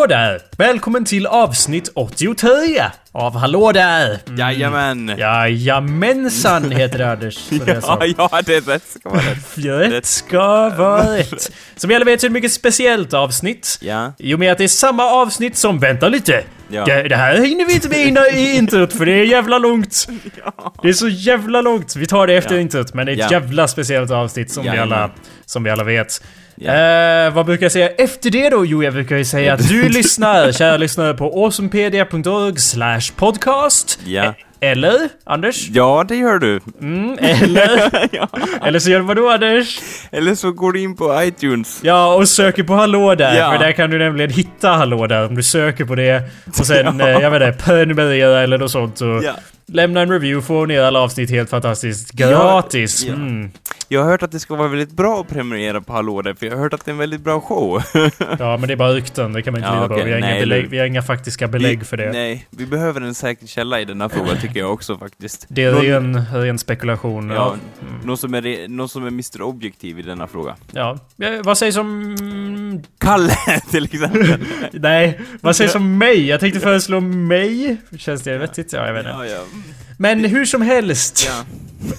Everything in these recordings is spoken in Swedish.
Hallå där! Välkommen till avsnitt 83 av Hallå där! Mm. Jajamän! Jajamensan heter det Anders. Det Ja, ja, det är rätt ska vara rätt. Rätt ska vara rätt. Som vi alla vet så är det ett mycket speciellt avsnitt. Ja. I och med att det är samma avsnitt som, vänta lite! Ja. Det, det här hinner vi inte med innan i introt för det är jävla långt. Det är så jävla långt. Vi tar det efter Ja. introt men det är ett Ja. jävla speciellt avsnitt som vi alla, som vi alla vet. Ja. Eh, vad brukar jag säga efter det då? Jo, jag brukar ju säga att du lyssnar, kära lyssnare, på awesomepedia.org slash podcast. Ja. E- Eller, Anders? Ja, det gör du. Mm, eller? ja. eller så gör du vadå, Anders? Eller så går du in på iTunes. Ja, och söker på Hallå där, Ja. för där kan du nämligen hitta Hallå där om du söker på det. Och sen, eh, jag vet inte, prenumerera eller något sånt och Ja. Lämna en review, få ner alla avsnitt helt fantastiskt gratis. Ja. Mm. Jag har hört att det ska vara väldigt bra att prenumerera på Hallå där, för jag har hört att det är en väldigt bra show. Ja, men det är bara rykten, det kan man inte Ja, lita på. okej, Vi har, inga nej, belägg, eller- vi har inga faktiska belägg för det. Nej, vi behöver en säker källa i denna fråga tycker jag också faktiskt. Det är Någon- ren, ren spekulation. Ja, Ja. någon, som är, någon som är Mr Objektiv i denna fråga. ja. Ja, Vad sägs om... Kalle till exempel. Nej, vad sägs om mig? Jag tänkte föreslå mig. Känns det vettigt? Ja, jag vet inte. ja, ja. Men hur som helst. ja.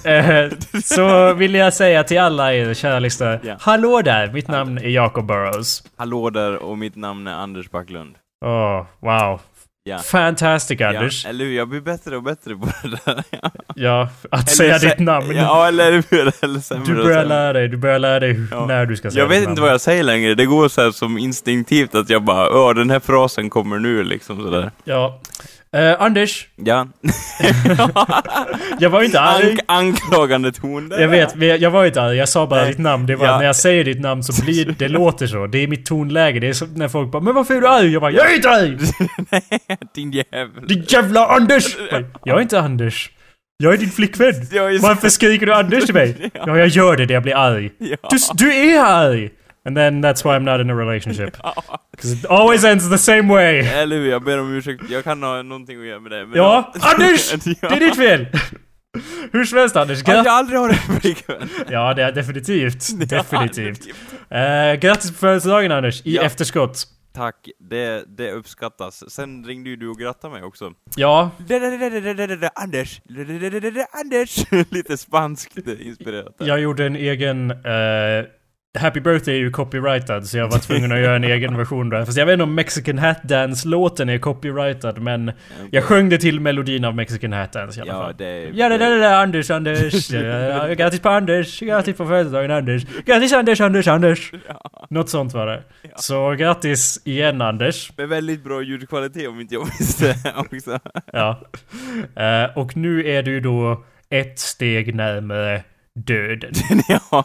Eh, så vill jag säga till alla er kära lyssnare. Ja. Hallå där! Mitt namn är Jacob Burrows. Hallå där och mitt namn är Anders Backlund. Åh, wow. Ja. Fantastic Anders. Ja, eller hur? Jag blir bättre och bättre på det där. Ja. Ja, att säga sä- ditt namn. Ja, eller hur? Eller sämre Du börjar lära dig, du börjar lära dig Ja. när du ska säga Jag vet inte namn. vad jag säger längre. Det går så som instinktivt att jag bara, ja den här frasen kommer nu liksom sådär. Ja. Eh, Anders, Ja. jag var inte arg. Ank anklagande ton där. Jag vet, men jag- jag var inte arg. Jag sa bara Nej. ditt namn. Det var Ja. när jag säger ditt namn så blir det låter så. Det är mitt tonläge. Det är som när folk bara 'Men varför är du arg?' Jag bara 'Jag är inte arg!' Din jävel. Din jävla Anders! Jag är inte Anders. Jag är din flickvän. Är Varför skriker du Anders till mig? Ja, jag gör det när jag blir arg. Ja. Du, du är arg! And then that's why I'm not in a relationship. Because it always ends the same way. Eller hur? Jag ber om ursäkt. Jag kan ha någonting att göra med det. Men Ja, Anders! Ja. Det är ditt fel! Hur som helst Anders, Att grat- jag aldrig har en flickvän. Ja, det är definitivt. Definitivt. Eh, grattis på födelsedagen Anders, i Ja. efterskott. Tack, det, det uppskattas. Sen ringde ju du och grattade mig också. Ja, Anders! Anders! Lite spanskt inspirerat där. jag gjorde en egen... eh, Happy birthday är ju copyrightad så jag var tvungen att göra en egen version där. Fast jag vet inte om Mexican Hat Dance-låten är copyrightad men jag sjöng det till melodin av Mexican Hat Dance i alla Ja, fall. det... Ja, det det där, Anders, Anders. Ja, Grattis på Anders. Grattis på födelsedagen Anders. Grattis Anders, Anders, Anders. Något sånt var det. Så grattis igen Anders. Med väldigt bra ljudkvalitet om inte jag visste också. Ja. Eh, och nu är du då ett steg närmare döden. ja,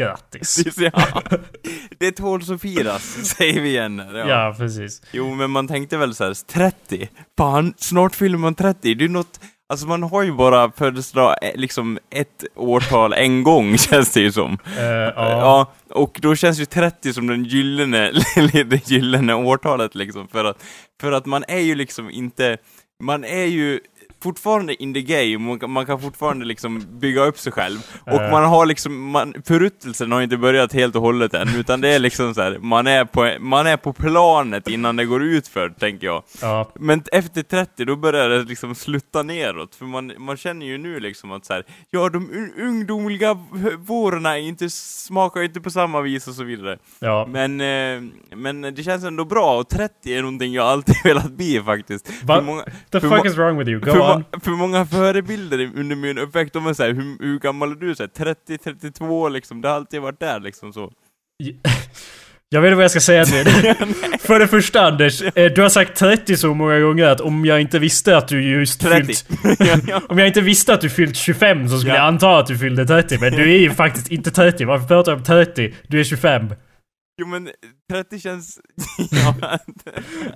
Grattis. ja. Det tåls att firas, säger vi igen. Ja. Ja, precis. Jo, men man tänkte väl så här, 30? Fan, snart fyller man 30. Det är något... Alltså man har ju bara födelsedag, eh, liksom ett årtal en gång känns det ju som. Eh, ja. Ja, och då känns ju 30 som den gyllene, det gyllene årtalet liksom, för att, för att man är ju liksom inte, man är ju fortfarande in the game, man kan, man kan fortfarande liksom bygga upp sig själv. Och Eh. man har liksom, man, föruttelsen har inte börjat helt och hållet än, utan det är liksom så här, man är på, man är på planet innan det går ut för tänker jag. ja. Men efter 30 då börjar det liksom slutta neråt, för man, man känner ju nu liksom att så här, ja de un- ungdomliga vårorna inte, smakar inte på samma vis och så vidare. Ja. Men, eh, men det känns ändå bra, och 30 är någonting jag alltid velat bli faktiskt. Många, The fuck is wrong with you? Go för, för många förebilder under min uppväxt, de är såhär, hur, hur gammal är du? Så här, 30, 32 liksom, det har alltid varit där liksom så. Jag vet inte vad jag ska säga till dig. För det första Anders, eh, du har sagt 30 så många gånger att om jag inte visste att du just 30. fyllt... Om jag inte visste att du fyllt 25 så skulle Ja. jag anta att du fyllde 30. Men du är ju faktiskt inte 30. Varför pratar du om 30? Du är 25. Jo men 30 känns...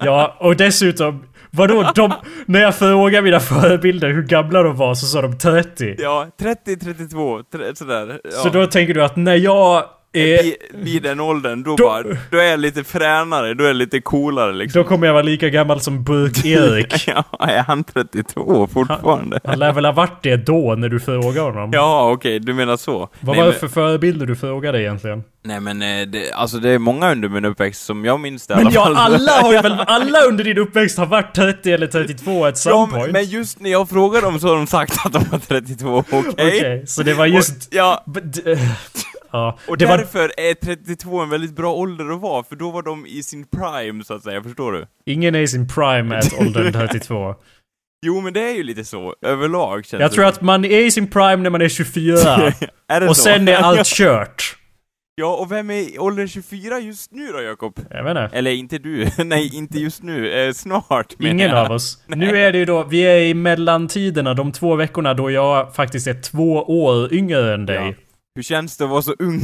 Ja, och dessutom... Vadå? De, när jag frågade mina förebilder hur gamla de var så sa de 30. ja 30, 32, tre- sådär. Ja. Så då tänker du att när jag vid, vid den åldern, då, då- bara, då är jag lite fränare, då är jag lite coolare liksom. Då kommer jag vara lika gammal som Burk-Erik. Ja, är han 32 fortfarande? Han lär väl ha varit det då när du frågade honom? Ja, okej, du menar så. Vad nej, var det men, för förebilder du frågade egentligen? nej men, eh, det, alltså det är många under min uppväxt som jag minns det Men alla ja, fall. alla har ju väl, alla under din uppväxt har varit 30 eller 32 at some Ja, point. men just när jag frågade dem så har de sagt att de var 32, okej? Okej, så det var just... Och, ja, d- Ja, och var... därför är 32 en väldigt bra ålder att vara, för då var de i sin prime så att säga, förstår du? Ingen är i sin prime at åldern 32. Jo men det är ju lite så, överlag känns Jag tror att man är i sin prime när man är 24. är det och så? sen är allt kört. Ja, och vem är i åldern 24 just nu då, Jakob? Jag vet inte. Eller inte du, nej inte just nu, eh, snart Ingen jag. av oss. Nu är det ju då, vi är i mellantiderna, de två veckorna då jag faktiskt är två år yngre än dig. Ja. Hur känns det att vara så ung?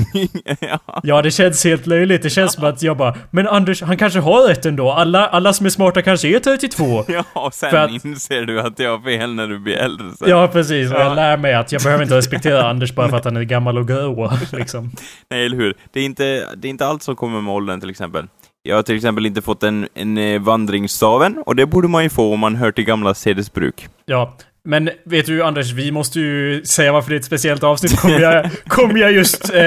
ja. Ja, det känns helt löjligt. Det känns som att jag bara Men Anders, han kanske har rätt ändå. Alla, alla som är smarta kanske är 32. ja, och sen att- inser du att jag har fel när du blir äldre sen. Ja, precis. Och Ja. jag lär mig att jag behöver inte respektera Anders bara för att han är gammal och grå, liksom. Nej, eller hur? Det är, inte, det är inte allt som kommer med åldern till exempel. Jag har till exempel inte fått en, en eh, vandringsstaven, och det borde man ju få om man hör till gamla sedesbruk. Ja. Men vet du Anders, vi måste ju säga varför det är ett speciellt avsnitt. Kommer jag, kommer jag just... Eh,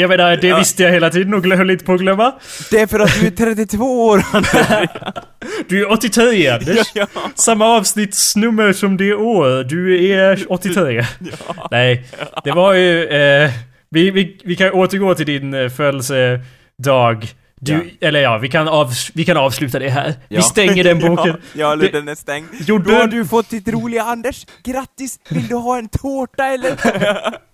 jag menar, det Ja. visste jag hela tiden och höll inte på att glömma. Det är för att du är 32 år, Anders! Du är 83 Anders. ja, Samma avsnittsnummer som det år. Du är 83. ja. Nej, det var ju... Eh, vi, vi, vi kan återgå till din eh, födelsedag. Du, Ja. Eller ja, vi kan, av, vi kan avsluta det här. Vi Ja. stänger den boken. Ja, ja den är stängd. Gjorde- Då har du fått ditt roliga Anders. Grattis! Vill du ha en tårta eller?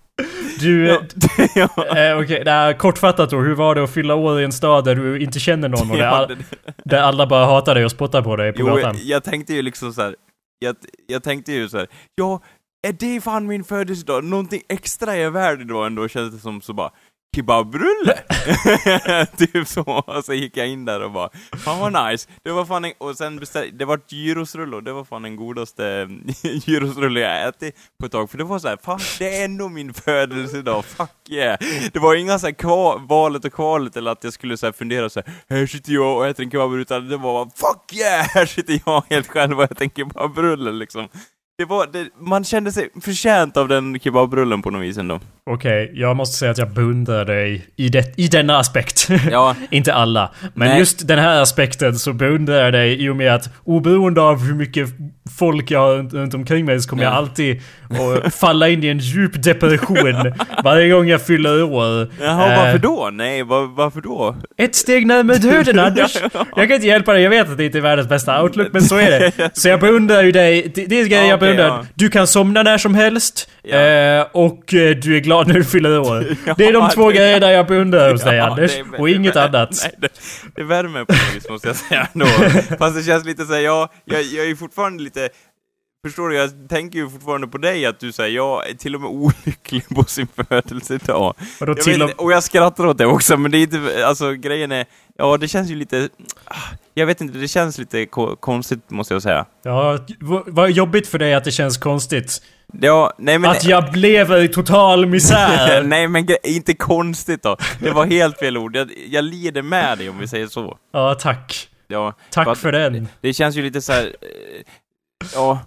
Du... ja. ja. Eh, Okej, okay, kortfattat då. Hur var det att fylla år i en stad där du inte känner någon och där, all, där alla bara hatar dig och spottar på dig på Jo, gatan? jag, tänkte ju liksom så här. Jag, jag tänkte ju så här. ja, är det fan min födelsedag? Någonting extra är värd idag ändå, kändes det som så bara Kebabrulle! typ så, och så gick jag in där och bara Fan vad nice! Det var fan en, och sen beställ, det var gyrosrulle och det var fan den godaste gyrosrulle jag ätit på ett tag, för det var så här, fan det är ändå min födelsedag, fuck yeah! Det var inga så här valet och kvalet eller att jag skulle så här fundera så här, här sitter jag och äter en kebab, utan det var bara, fuck yeah! Här sitter jag helt själv och äter en kebabrulle liksom. Det var, det, man kände sig förtjänt av den kebabrullen på något vis ändå. Okej, jag måste säga att jag beundrar dig i, det, i denna aspekt. Ja, inte alla. Men Nej. just den här aspekten så beundrar jag dig i och med att oberoende av hur mycket folk jag har runt- omkring mig så kommer Ja. jag alltid att falla in i en djup depression varje gång jag fyller år. Jaha, Eh, varför då? Nej, var, varför då? Ett steg närmare döden Anders! Jag kan inte hjälpa dig, jag vet att det inte är världens bästa outlook, men så är det. Så jag beundrar ju dig, det, det är grejer Ja, jag okej, beundrar. ja. Du kan somna när som helst, Ja. eh, och eh, du är glad när du fyller år. Ja, Det är de två grejerna jag beundrar hos dig Anders, är- och inget det är- annat. Nej, det, det värmer på något vis måste jag säga ändå. Fast det känns lite såhär, ja, jag, jag är fortfarande lite Förstår du? Jag tänker ju fortfarande på dig att du säger jag är till och med olycklig på sin födelsedag. Och Jag vet, och, och jag skrattar åt det också, men det är inte, alltså grejen är, ja det känns ju lite, ah, jag vet inte, det känns lite ko- konstigt måste jag säga. ja, vad jobbigt för dig att det känns konstigt. Ja, nej men... Att jag lever i total misär. nej men inte konstigt då. Det var helt fel ord. Jag, jag lider med dig om vi säger så. Ja, tack. Ja, Tack att- för den. Det känns ju lite så här. eh, ja.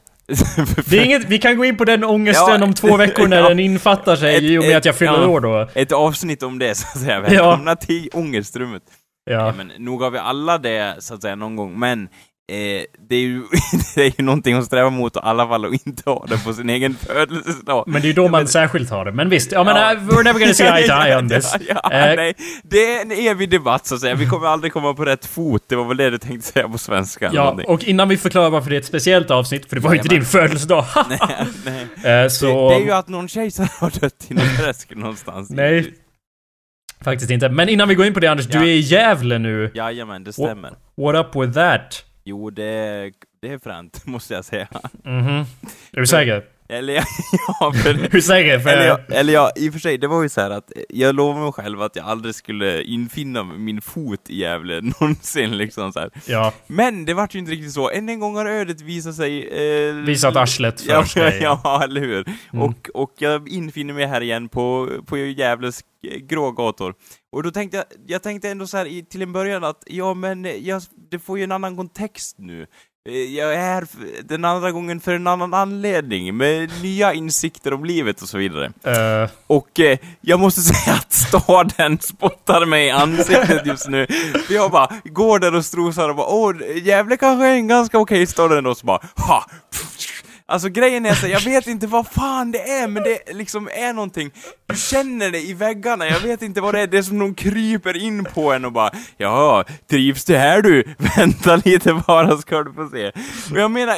Det är inget, vi kan gå in på den ångesten Ja, om två veckor när ja. den infattar sig Ett- i och med ett- att jag fyller ja. år då. Ett avsnitt om det så att säga. Välkomna till ångestrummet. Ja. Men nog har vi alla det så att säga någon gång, men eh, det, är ju, det är ju någonting att sträva mot i alla fall och inte ha det på sin egen födelsedag. Men det är ju då man särskilt har det. Men visst, ja men Ja. uh, we're never gonna see eye to eye on this. Ja, ja, Eh, nej, det är en evig debatt så att säga. Vi kommer aldrig komma på rätt fot. Det var väl det du tänkte säga på svenska. Ja, och innan vi förklarar varför det är ett speciellt avsnitt, för det var ju inte din födelsedag. nej, nej. Det, så... det är ju att någon kejsare har dött i något träsk någonstans. Nej. Faktiskt inte. Men innan vi går in på det Anders, Ja. du är i Gävle nu. Jajamän, det stämmer. What up with that? Jo, det det är fränt, måste jag säga. Mhm. Är du säker? Eller ja, ja för, Hur säker? För eller, ja, eller ja, i och för sig, det var ju så att jag lovade mig själv att jag aldrig skulle infinna min fot i Gävle någonsin liksom så här. ja, Men det vart ju inte riktigt så. Än en gång har ödet visat sig... Eh, visat arslet för ja, sig. ja, eller hur? Mm. Och, och jag infinner mig här igen på, på Gävles grå gator. Och då tänkte jag, jag tänkte ändå så här i, till en början att, ja men jag, det får ju en annan kontext nu. Eh, Jag är här den andra gången för en annan anledning, med nya insikter om livet och så vidare. Eh, Och eh, jag måste säga att staden spottar mig i ansiktet just nu. För jag bara går där och strosar och bara åh, Gävle kanske är en ganska okej stad ändå, så bara ha! Alltså grejen är så jag vet inte vad fan det är, men det liksom är någonting. Du känner det i väggarna, jag vet inte vad det är, det är som de kryper in på en och bara Ja, trivs du här du? Vänta lite bara ska du få se. Och jag menar,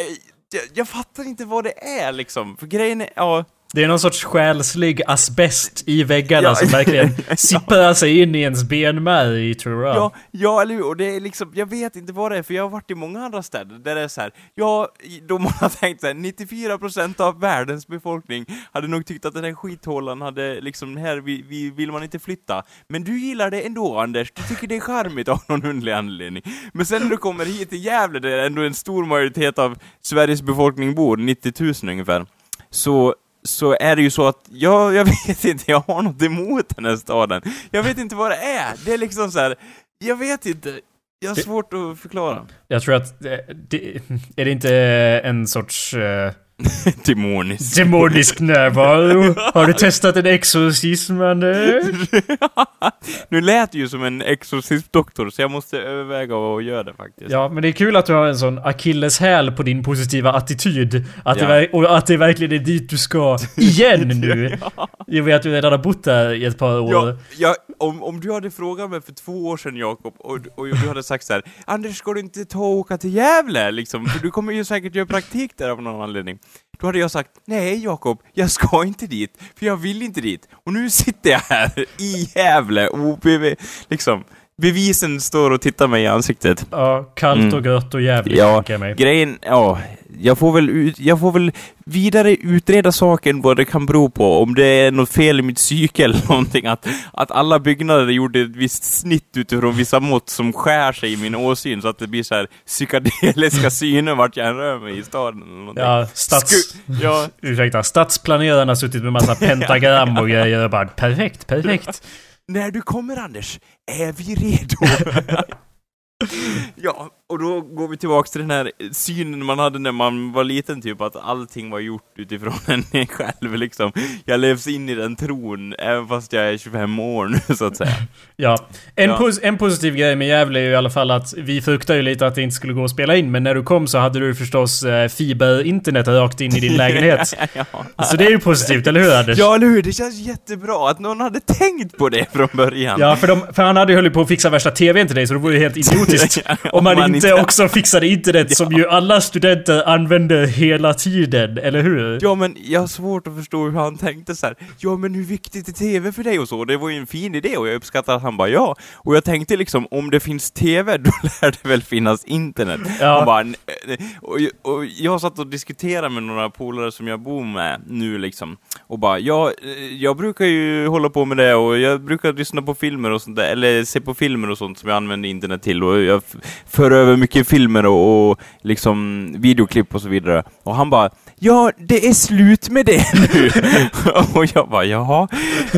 jag, jag fattar inte vad det är liksom, för grejen är, ja det är någon sorts själslig asbest i väggarna Ja, som verkligen sipprar sig in i ens benmärg, tror jag. Ja, ja, eller hur? Och det är liksom, jag vet inte vad det är, för jag har varit i många andra städer där det är så här, ja, de har tänkt så här, 94% av världens befolkning hade nog tyckt att den här skithålan hade liksom, här vi, vi, vill man inte flytta. Men du gillar det ändå, Anders, du tycker det är charmigt av någon underlig anledning. Men sen när du kommer hit till Gävle, där ändå en stor majoritet av Sveriges befolkning bor, 90 000 ungefär, så så är det ju så att, jag, jag vet inte, jag har något emot den här staden. Jag vet inte vad det är. Det är liksom så här. jag vet inte. Jag har svårt att förklara. Jag tror att... Det, är det inte en sorts... Uh, Demoniskt. demonisk närvaro? Har du testat en exorcism, Anders? nu lät det ju som en exorcistdoktor, så jag måste överväga att göra det faktiskt. Ja, men det är kul att du har en sån akilleshäl på din positiva attityd. Att Ja. det, och att det verkligen är dit du ska igen nu. Jag vet att du redan har bott där i ett par år. Ja, ja, om, om du hade frågat mig för två år sedan Jakob, och, och du hade sagt så här: Anders ska du inte ta och åka till Gävle liksom? För du kommer ju säkert göra praktik där av någon anledning. Då hade jag sagt, nej Jakob, jag ska inte dit, för jag vill inte dit. Och nu sitter jag här i Gävle, och liksom, bevisen står och tittar mig i ansiktet. Ja, kallt Mm. och gött och jävligt, Ja, tänker jag mig. grejen, ja, jag får väl ut, jag får väl vidare utreda saken vad det kan bero på, om det är något fel i mitt psyke eller någonting, att, att alla byggnader gjorde ett visst snitt utifrån vissa mått som skär sig i min åsyn, så att det blir så här psykedeliska syner vart jag än rör mig i staden eller någonting. Ja, stats... Sku- ja, Ursäkta, stadsplanerarna har suttit med massa pentagram och grejer och bara perfekt, perfekt. när du kommer Anders, är vi redo? ja, och då går vi tillbaks till den här synen man hade när man var liten, typ att allting var gjort utifrån en själv liksom. Jag levs in i den tron, även fast jag är 25 år nu, så att säga. Ja. En, Ja. pos- en positiv grej med Gävle är ju i alla fall att vi fruktade ju lite att det inte skulle gå att spela in, men när du kom så hade du förstås eh, fiber-internet rakt in i din lägenhet. ja. Så det är ju positivt, eller hur Anders? ja, eller hur? Det känns jättebra att någon hade tänkt på det från början. Ja, för, de, för han hade ju hållit på att fixa värsta TVn till dig, så det vore ju helt idiotiskt om man, man inte, inte- också fixade internet som ju alla studenter använder hela tiden, eller hur? Ja men jag har svårt att förstå hur han tänkte så här. Ja men hur viktigt är TV för dig och så? Det var ju en fin idé och jag uppskattar att han bara ja. Och jag tänkte liksom, om det finns TV då lär det väl finnas internet. Ja. Han bara, och, och jag satt och diskuterade med några polare som jag bor med nu liksom. Och bara, ja, eh, jag brukar ju hålla på med det och jag brukar lyssna på filmer och sånt där, eller se på filmer och sånt som jag använder internet till och jag för över mycket filmer och, och liksom videoklipp och så vidare. Och han bara, ja, det är slut med det nu. och jag bara, jaha.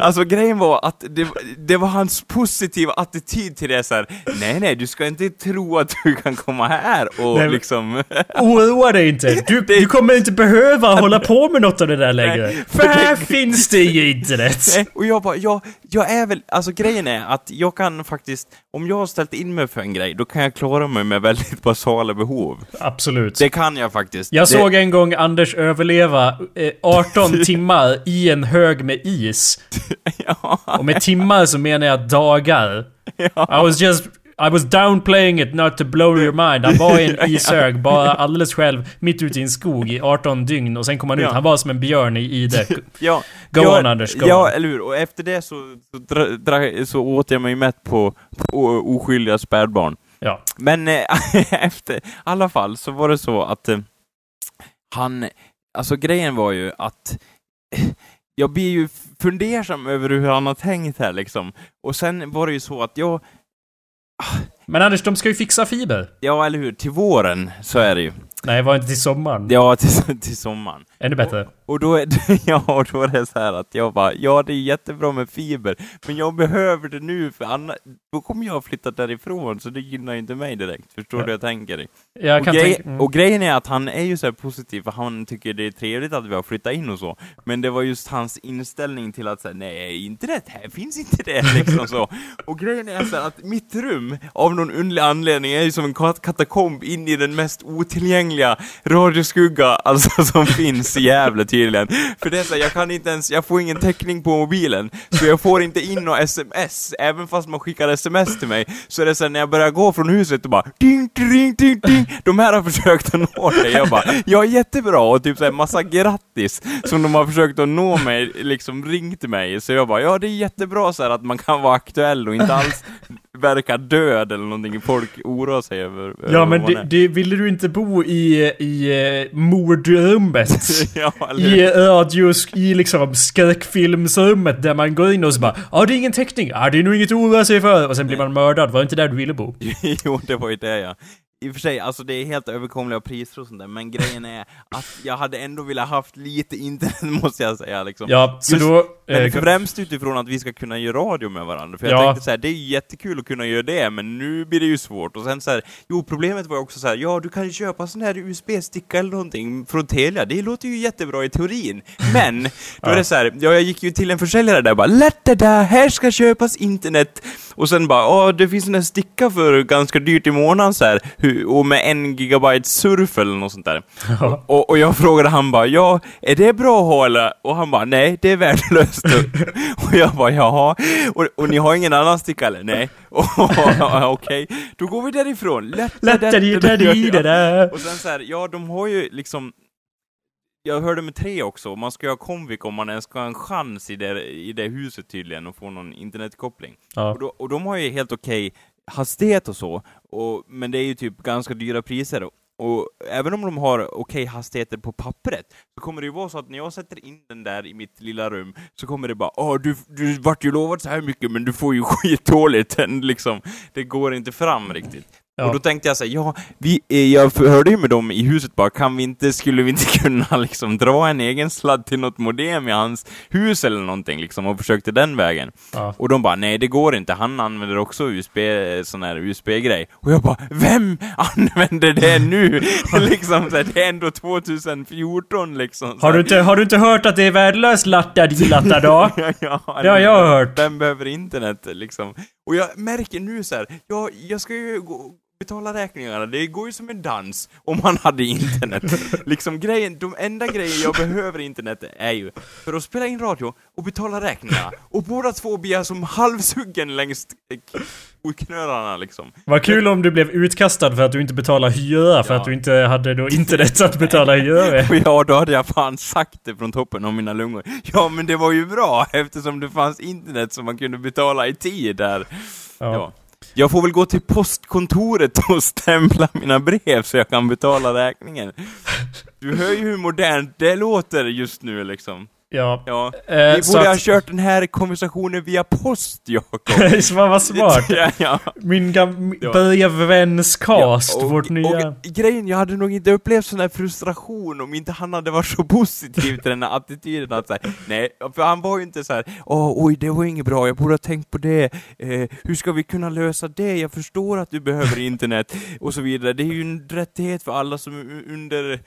Alltså grejen var att det, det var hans positiva attityd till det så här. nej nej, du ska inte tro att du kan komma här och Nej, liksom... Oroa dig inte! Du, du kommer inte behöva hålla på med något av det där längre. Nej, För för det- här finns det ju internet! Nej, och jag bara, jag, jag är väl, alltså grejen är att jag kan faktiskt, om jag har ställt in mig för en grej, då kan jag klara mig med väldigt basala behov. Absolut. Det kan jag faktiskt. Jag det, såg en gång Anders överleva eh, 18 timmar i en hög med is. ja, Och med timmar så menar jag dagar. ja. I was just... I was downplaying it not to blow your mind. Han var i en ishög, bara alldeles själv, mitt ute i en skog i 18 dygn och sen kom han ut. Ja. Han var som en björn i ide. Ja, Go ja, on, Anders, go Ja, on. eller hur? Och efter det så, så, dra, dra, så åt jag mig mätt på, på oskyldiga spädbarn. Ja. Men eh, efter, i alla fall så var det så att eh, han, alltså grejen var ju att jag blir ju fundersam över hur han har tänkt här liksom. Och sen var det ju så att jag, Men Anders, de ska ju fixa fiber. ja eller hur, till våren så är det ju. Nej, var inte till sommaren. Ja, till, till sommaren. Ännu bättre. Och då är det, ja, och då är det så här att jag bara, ja det är jättebra med fiber, men jag behöver det nu för annars, då kommer jag flytta därifrån, så det gynnar ju inte mig direkt. Förstår Ja. du jag tänker? Jag och, kan grej, tänka... Mm. och grejen är att han är ju så positiv, för han tycker det är trevligt att vi har flyttat in och så. Men det var just hans inställning till att säga nej, internet, här finns inte det liksom så. Och grejen är så här att mitt rum, av någon underlig anledning, är ju som en kat- katakomb in i den mest otillgängliga radioskugga, alltså som finns i Gävle tydligen. För det är så här, jag kan inte ens, jag får ingen täckning på mobilen, så jag får inte in några sms, även fast man skickar sms till mig, så är det så här, när jag börjar gå från huset och bara ding, ding, ding, ding, de här har försökt att nå dig. Jag bara, ja jättebra, och typ såhär massa grattis som de har försökt att nå mig, liksom ringt mig. Så jag bara, ja det är jättebra så här att man kan vara aktuell och inte alls verka död eller någonting folk oroar sig över. Ja, men det, är. det, ville du inte bo i, i eh, mordrummet? ja? I radiosk, i liksom skräckfilmsrummet där man går in och så bara Ja det är ingen täckning, ja det är nog inget att oroa sig för och sen blir man mördad, var det inte där du ville bo? jo, det var ju det ja. I och för sig, alltså det är helt överkomliga priser och sånt där, men grejen är att jag hade ändå velat haft lite internet måste jag säga liksom. Ja, så Just- då... Men eh, främst utifrån att vi ska kunna göra radio med varandra, för jag Ja. tänkte så här, det är ju jättekul att kunna göra det, men nu blir det ju svårt. Och sen så här, jo problemet var ju också så här, ja du kan ju köpa sån här USB-sticka eller någonting från Telia, det låter ju jättebra i teorin, men då är Ja. det så här, ja jag gick ju till en försäljare där och bara lätt det där, här ska köpas internet, och sen bara, ja det finns en sticka för ganska dyrt i månaden så här, och med en gigabyte surf eller något sånt där. Ja. Och, och jag frågade han bara, ja, är det bra att ha eller? Och han bara, nej, det är värdelöst. och jag bara, jaha. Och, och ni har ingen annan sticka eller? Nej. Och, Okej, då går vi därifrån. Lätt, Lättare där det där. Och sen så här, ja, de har ju liksom jag hörde med tre också, man ska ju ha Comvik om man ens ska ha en chans i det, i det huset tydligen och få någon internetkoppling. Ja. Och, då, och de har ju helt okej hastighet och så, och, men det är ju typ ganska dyra priser. Och, även om de har okej hastigheter på pappret, så kommer det ju vara så att när jag sätter in den där i mitt lilla rum, så kommer det bara Åh, du, du vart ju lovat så här mycket, men du får ju skitdåligt, Den liksom, det går inte fram riktigt. Ja. Och då tänkte jag säga, ja, vi, eh, jag hörde ju med dem i huset bara, kan vi inte, skulle vi inte kunna liksom dra en egen sladd till något modem i hans hus eller någonting liksom, och försökte den vägen. Ja. Och de bara, nej det går inte, han använder också USB, sån här USB-grej. Och jag bara, vem använder det nu? liksom så här, det är ändå 2014 liksom. Har du, inte, har du inte hört att det är värdelöst latta di latta då? ja, Det har jag hört. Vem behöver internet liksom? Och jag märker nu så här, ja, jag ska ju gå, betala räkningarna, det går ju som en dans om man hade internet. liksom grejen, de enda grejer jag behöver internet är ju för att spela in radio och betala räkningarna. Och båda två blir jag som halvsuggen längs knölarna liksom. Vad kul om du blev utkastad för att du inte betalade hyra för Ja. att du inte hade då internet att betala hyra med. Ja, då hade jag fan sagt det från toppen av mina lungor. Ja, men det var ju bra eftersom det fanns internet som man kunde betala i tid där. Ja. Ja. Jag får väl gå till postkontoret och stämpla mina brev så jag kan betala räkningen. Du hör ju hur modernt det låter just nu liksom. Ja. Ja. Eh, Vi så borde ha kört den här konversationen via post, Jakob. Vad vad smart. ja, ja. Min Ja. brevvänscast, Ja, och, vårt nya... och grejen, jag hade nog inte upplevt sån här frustration om inte han hade varit så positiv till den här attityden att säga, nej, för han var ju inte så här, åh, oj, det var inget bra, jag borde ha tänkt på det, eh, hur ska vi kunna lösa det, jag förstår att du behöver internet, och så vidare. Det är ju en rättighet för alla som under,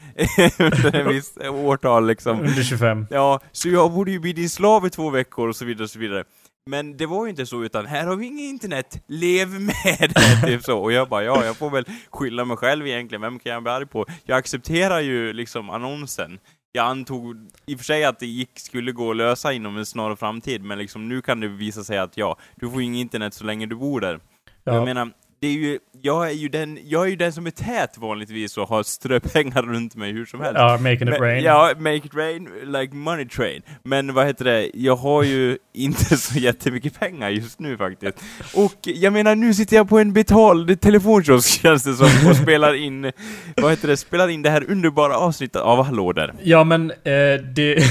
under en viss årtal liksom. Under 25. Ja, så jag borde ju bli din slav i två veckor och så vidare och så vidare. Men det var ju inte så, utan här har vi inget internet, lev med det, typ så. Och jag bara, ja, jag får väl skylla mig själv egentligen, vem kan jag bli arg på? Jag accepterar ju liksom annonsen. Jag antog i och för sig att det gick, skulle gå att lösa inom en snar framtid, men liksom nu kan det visa sig att ja, du får inget internet så länge du bor där. Ja. Jag menar, det är ju, jag är ju den, jag är ju den som är tät vanligtvis och har ströpengar runt mig hur som helst. Ja, making it Men- rain. Ja, make it rain, like money train. Men vad heter det, jag har ju inte så jättemycket pengar just nu faktiskt. Och jag menar, nu sitter jag på en betald telefonkiosk känns det som, och spelar in, vad heter det, spelar in det här underbara avsnittet av Hallå där. Ja men eh, det,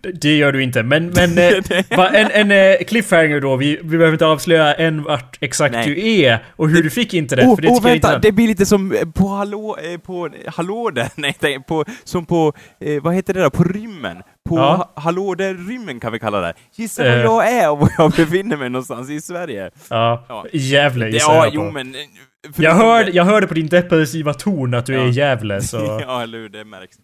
det gör du inte. Men, men eh, en, en eh, cliffhanger då. Vi, vi behöver inte avslöja än vart exakt Nej. du är och hur du fick internet. Åh, för det åh, tycker jag vänta, inte... det blir lite som eh, på Hallå, eh, på Hallå där, nej, på, som på, eh, vad heter det då, på rymmen? På Ja. ha, Hallå där rymmen kan vi kalla det. Gissa var Eh. jag är och var jag befinner mig någonstans i Sverige. Ja, Ja. Gävle gissar Ja, jag på. jo men... eh, jag, hörde, det- jag hörde på din depressiva ton att du är Ja. i Gävle så... ja, eller hur, det märks.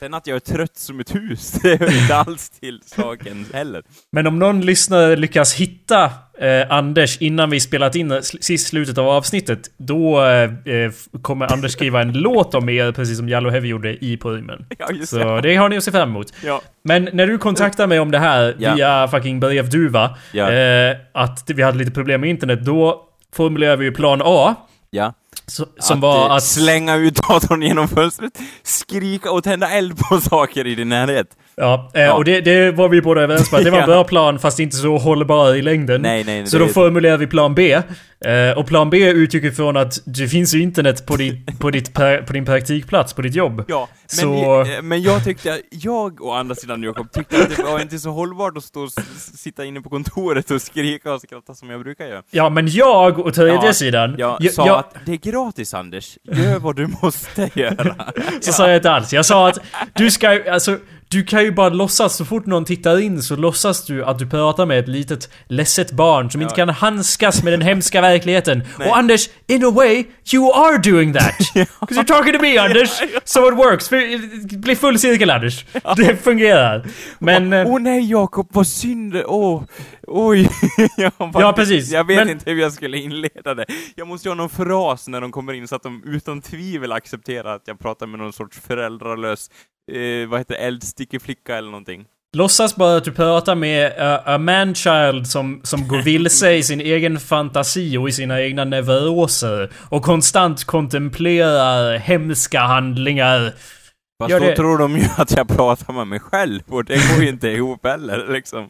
Sen att jag är trött som ett hus, det hör inte alls till saken heller. Men om någon lyssnare lyckas hitta eh, Anders innan vi spelat in s- sist slutet av avsnittet, då eh, eh, kommer Anders skriva en låt om er, precis som Jallo Heavy gjorde i på rymmen. Ja, Så det. det har ni att se fram emot. Ja. Men när du kontaktar mig om det här Ja. via fucking brevduva, Ja. eh, att vi hade lite problem med internet, då formulerar vi ju plan A. Ja. Så, som att, var att... slänga ut datorn genom fönstret, skrika och tända eld på saker i din närhet. Ja, eh, Ja. och det, det var vi båda överens att Det var en Ja. bra plan fast inte så hållbar i längden. Nej, nej, Så då formulerar vi plan B. Eh, och plan B utgick ifrån att det finns ju internet på, ditt, på, ditt på din praktikplats, på ditt jobb. Ja, men, Så- eh, men jag tyckte, jag å andra sidan Jakob, tyckte att det var inte så hållbart att stå och sitta inne på kontoret och skrika och skratta som jag brukar göra. Ja, men jag, å tredje Ja, sidan... Jag jag- sa jag- att det är gratis Anders, gör vad du måste göra. Så sa jag inte alls. Jag sa att du ska alltså du kan ju bara låtsas, så fort någon tittar in så låtsas du att du pratar med ett litet ledset barn som inte kan handskas med den hemska verkligheten. Nej. Och Anders, in a way, you are doing that! 'Cause you're talking to me Anders! So it works! Bli full cirkel Anders! Det fungerar. Men... Åh eh, oh, nej Jakob, vad synd, åh, oj. jag bara- Ja, precis. Jag vet Men- inte hur jag skulle inleda det. Jag måste ju ha någon fras när de kommer in så att de utan tvivel accepterar att jag pratar med någon sorts föräldralös, eh, vad heter det, eldstickeflicka eller någonting. Låtsas bara att du pratar med uh, a man-child som, som går vilse i sin egen fantasi och i sina egna neuroser. Och konstant kontemplerar hemska handlingar. Fast Gör då det. tror de ju att jag pratar med mig själv och det går ju inte ihop heller liksom.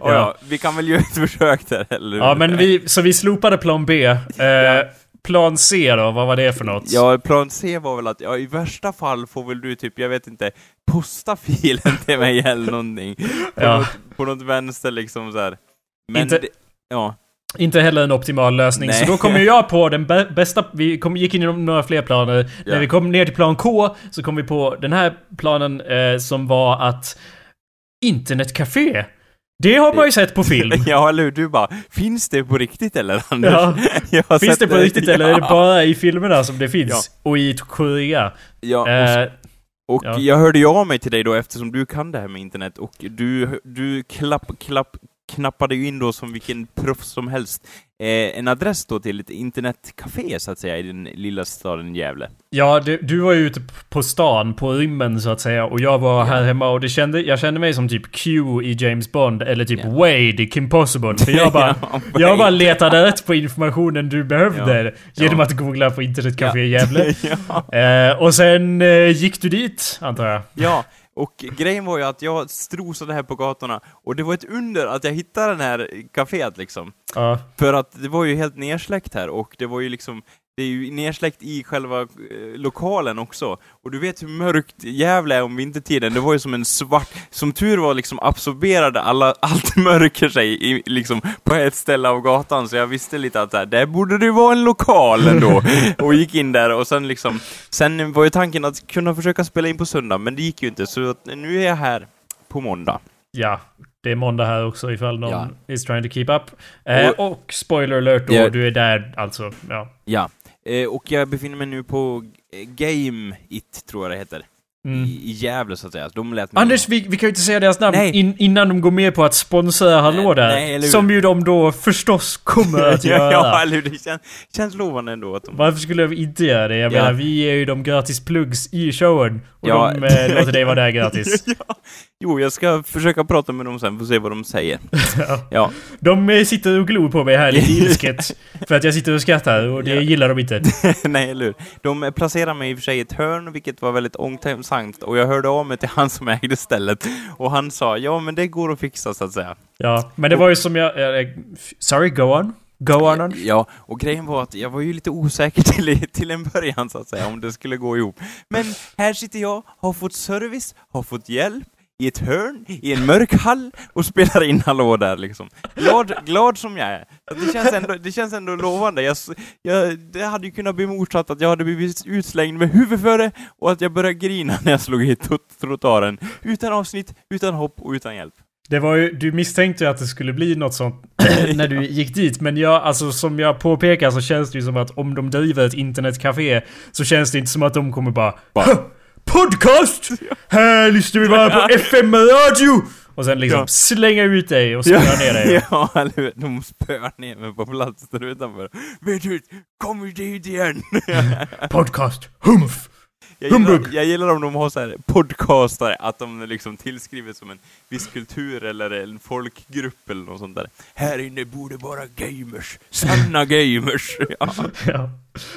Och ja. Ja. vi kan väl göra ett försök där, eller? Ja men vi, så vi slopade plan B. Eh, Plan C då, vad var det för något? Ja, plan C var väl att, ja i värsta fall får väl du typ, jag vet inte, posta filen till mig eller någonting. På, Ja. något, på något vänster liksom så här. Men Inte- det, ja. Inte heller en optimal lösning. Nej. Så då kom ju jag på den bä- bästa... Vi kom, gick in i några fler planer. Ja. När vi kom ner till plan K så kom vi på den här planen eh, som var att... Internetcafé. Det har man ju sett på film. Ja, eller? Du bara, finns det på riktigt eller Anders? Ja. Finns det på riktigt eller är det bara i filmerna som det finns? Ja. Och i Korea? Ja, och, Eh, och ja. jag hörde ju av mig till dig då eftersom du kan det här med internet och du, du klapp, klapp, knappade ju in då som vilken proffs som helst eh, en adress då till ett internetcafé så att säga i den lilla staden Gävle. ja, det, du var ju ute på stan, på rymmen så att säga. Och jag var här hemma och det kände, jag kände mig som typ Q i James Bond. Eller typ Ja. Wade i Kim Possible. För jag bara... Ja, Jag bara letade rätt på informationen du behövde genom Ja. att googla på internetcafé i Gävle. ja. Eh, och sen eh, gick du dit, antar jag? Ja, och grejen var ju att jag strosade här på gatorna och det var ett under att jag hittade den här kaféet liksom. Ja. För att det var ju helt nersläckt här och det var ju liksom det är ju nersläckt i själva eh, lokalen också. Och du vet hur mörkt Gävle är om vintertiden. Det var ju som en svart... Som tur var liksom absorberade alla, allt mörker sig i, liksom på ett ställe av gatan. Så jag visste lite att där, där borde det vara en lokal ändå. och gick in där och sen liksom... Sen var ju tanken att kunna försöka spela in på söndag, men det gick ju inte. Så att nu är jag här på måndag. ja. Det är måndag här också ifall någon Ja. is trying to keep up. Eh, Och- och spoiler alert då, Ja. du är där alltså. Ja. Ja. Eh, och jag befinner mig nu på Game It, tror jag det heter. Mm. i, Gävle så att säga. De lät Anders, vi, vi kan ju inte säga deras namn in, innan de går med på att sponsra Hallå där. nej, som ju de då förstås kommer att göra. ja, eller hur? Det känns, känns lovande ändå att de... Varför skulle vi inte göra det? Jag Ja. menar, vi ger ju dem gratis plugs i showen. Och Ja. de eh, låter dig vara där gratis. ja. Jo, jag ska försöka prata med dem sen, får se vad de säger. Ja. De eh, sitter och glor på mig här lite ilsket. för att jag sitter och skrattar och det gillar de inte. nej eller hur? De eh, placerade mig i och för sig i ett hörn, vilket var väldigt omtänksamt, och jag hörde av mig till han som ägde stället, och han sa ja men det går att fixa så att säga. Ja, men det var ju som jag... eh, sorry, go on. Go on. on. Ja, och grejen var att jag var ju lite osäker till, till en början så att säga, om det skulle gå ihop. Men här sitter jag, har fått service, har fått hjälp, i ett hörn, i en mörk hall och spelar in Hallå där liksom. Glad, glad som jag är. Det, känns ändå, det känns ändå lovande. Jag, jag, det hade ju kunnat bli motsatt att jag hade blivit utslängd med huvudet före och att jag började grina när jag slog hit trot- trottoaren. Utan avsnitt, utan hopp och utan hjälp. Det var ju, du misstänkte ju att det skulle bli något sånt när du gick dit. Men jag, alltså som jag påpekar så känns det ju som att om de driver ett internetcafé så känns det inte som att de kommer bara, Bara. "Huh, Podcast! Här lyssnar vi bara på FM radio! Och sen liksom Ja. slänga ut dig och spöa ner dig. ja, eller hur? De spöar ner mig på plats där utanför. Vet du, kom dit igen! Podcast! Humf! Jag gillar, Humbug. jag gillar om de har så här podcastare, att de liksom tillskriver som en viss kultur eller en folkgrupp eller något sånt där. Här inne borde vara gamers, sanna gamers. Ja. Ja.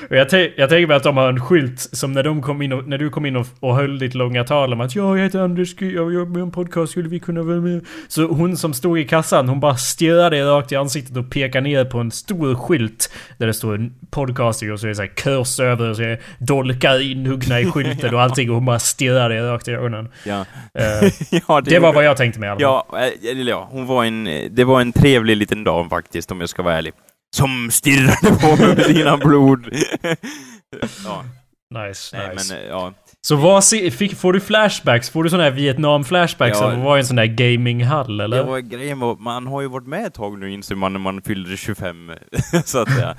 Och jag, jag tänker mig att de har en skylt som när, de kom in och, när du kom in och, och höll ditt långa tal om att ja, jag heter Anders, jag jobbar med en podcast, skulle vi kunna vara med? Så hon som stod i kassan, hon bara stirrade rakt i ansiktet och pekade ner på en stor skylt där det står en podcasting och så är det så här kurs över och så är det dolkar inhuggna i skylten och allting och hon bara stirrade rakt i ögonen. Ja. Eh, ja, det var gjorde- vad jag tänkte mig alla fall. Ja, eh, eller ja, hon var en, eh, det var en trevlig liten dam faktiskt, om jag ska vara ärlig. Som stirrade på mig med sina blod. ja, Nice, nej nice. men eh, ja. Så vad fick, får du flashbacks? Får du sådana här Vietnam-flashbacks? Ja. Som var i en sån där gaminghall eller? Det var grejen var, man har ju varit med ett tag nu inser man när man fyllde 25, så att säga.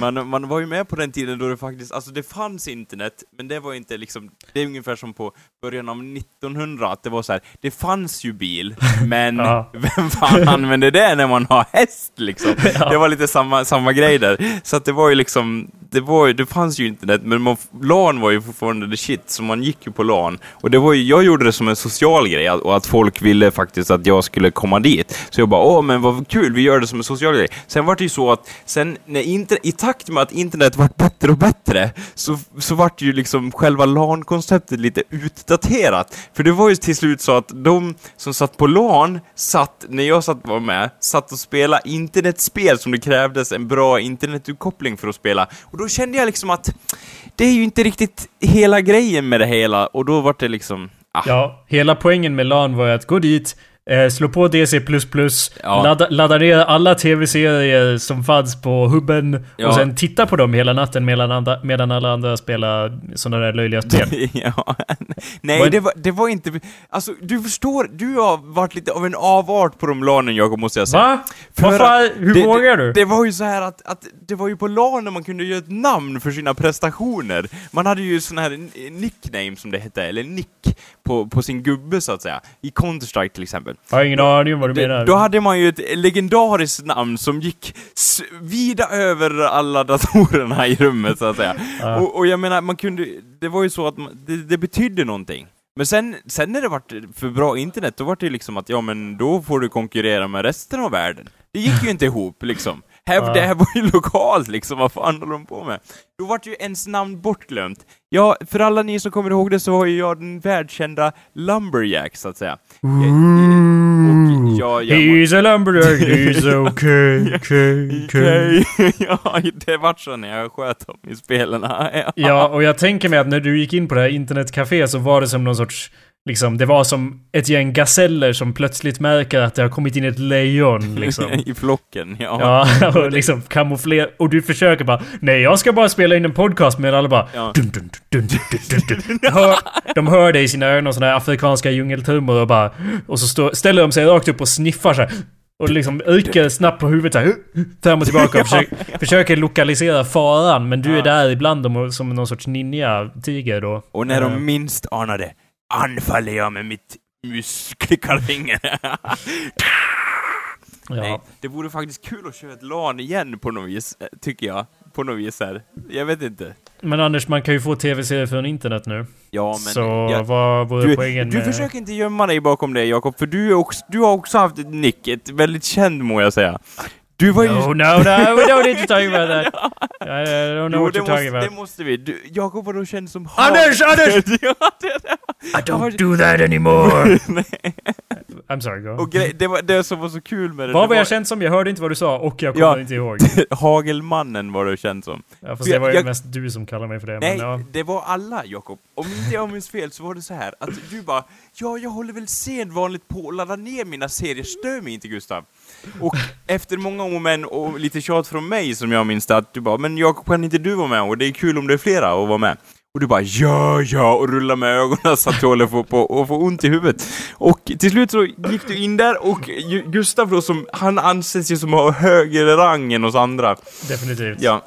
Man, man var ju med på den tiden då det faktiskt, alltså det fanns internet, men det var inte liksom, det är ungefär som på början av 1900, att det var så här, det fanns ju bil, men Ja. vem fan använder det när man har häst liksom? Ja. Det var lite samma, samma grej där. Så att det var ju liksom, det var ju, det fanns ju internet, men man, LAN var ju fortfarande the shit, så man man gick ju på LAN. Och det var ju, jag gjorde det som en social grej, och att folk ville faktiskt att jag skulle komma dit. Så jag bara, åh men vad kul, vi gör det som en social grej. Sen var det ju så att, sen när inter, i takt med att internet vart bättre och bättre, så, så vart ju liksom själva LAN-konceptet lite utdaterat. För det var ju till slut så att de som satt på LAN, satt, när jag satt var med, satt och spelade internetspel som det krävdes en bra internetuppkoppling för att spela. Och då kände jag liksom att det är ju inte riktigt hela grejen med det hela, och då var det liksom... Ah, Ja, hela poängen med LAN var ju att gå dit, eh, slå på DC++, Ja. ladda, ladda ner alla tv-serier som fanns på hubben Ja. och sen titta på dem hela natten medan, andra, medan alla andra spelar sådana där löjliga spel. ja. Nej, Vad- det var, det var inte... Alltså, du förstår, du har varit lite av en avart på de LANen, Jakob, måste jag säga. Va? För Vad fan? att Hur det, vågar det, du? Det var ju så här att, att det var ju på LAN man kunde göra ett namn för sina prestationer. Man hade ju sån här nickname som det hette, eller nick, på, på sin gubbe så att säga. I Counter-Strike till exempel. Jag har ingen aning om vad du menar. då hade man ju ett legendariskt namn som gick vida över alla datorerna i rummet så att säga. Ja. Och, och jag menar, man kunde, det var ju så att man, det, det betydde någonting. Men sen, sen när det vart för bra internet, då var det liksom att ja men då får du konkurrera med resten av världen. Det gick ju inte ihop liksom. Här, Ja. Det här var ju lokalt liksom, vad fan håller de på med? Då vart ju ens namn bortglömt. Ja, för alla ni som kommer ihåg det så var ju jag den världskända Lumberjack, så att säga. Och jag, jag, He's a lumberjack, he's okay, okay, okay. Ja, det vart så när jag sköt dem i spelen. Ja. Ja, och jag tänker mig att när du gick in på det här internetcafé så var det som någon sorts... Liksom, det var som ett gäng gaseller som plötsligt märker att det har kommit in ett lejon liksom. I flocken, ja. Ja, och liksom kamouflera. Och du försöker bara Nej, jag ska bara spela in en podcast med alla bara Ja. dun, dun, dun, hör, de hör dig i sina öron såna här afrikanska djungeltrummor och bara Och så står, ställer de sig rakt upp och sniffar så här. Och liksom rycker snabbt på huvudet så här, fram och tillbaka och försöker, försöker lokalisera faran. Men du är Ja. där ibland dem och- som någon sorts ninja-tiger då. Och när Eh, de minst anar det, anfaller jag med mitt musklikarfinger. Nej, Ja. det vore faktiskt kul att köra ett LAN igen på något vis, eh, tycker jag. På något vis här. Jag vet inte. Men Anders, man kan ju få tv-serier från internet nu. Ja, men... så jag, vad vore du, poängen du med... försöker inte gömma dig bakom det, Jakob, för du, också, du har också haft ett nick, ett väldigt känd må jag säga. Du var ju... No, no, no, we don't need to talk about that. I, I don't know Jo, what you're talking about. det måste vi. Du, Jakob var då känd som Anders, Anders! I don't do that anymore! Nej. I'm sorry, go. Och grej, det, var, det som var så kul med det, Vad var jag känd som? Jag hörde inte vad du sa och jag kommer Ja. inte ihåg. Hagelmannen var du känd som. Ja, fast För det var ju jag- mest du som kallade mig för det. Nej, Men, ja. det var alla, Jakob. Om inte jag minns fel så var det så här att du bara Ja, jag håller väl sedvanligt på att ladda ner mina serier, stör mig inte Gustav. Och efter många om och men och lite tjat från mig som jag minns det, att du bara Men Jakob, kan inte du vara med? Och det är kul om det är flera att vara med. Och du bara ja, ja, och rulla med ögonen så att du håller på, på och får ont i huvudet. Och till slut så gick du in där och Gustav då som, han anses ju som har högre rang än oss andra. Definitivt. Ja,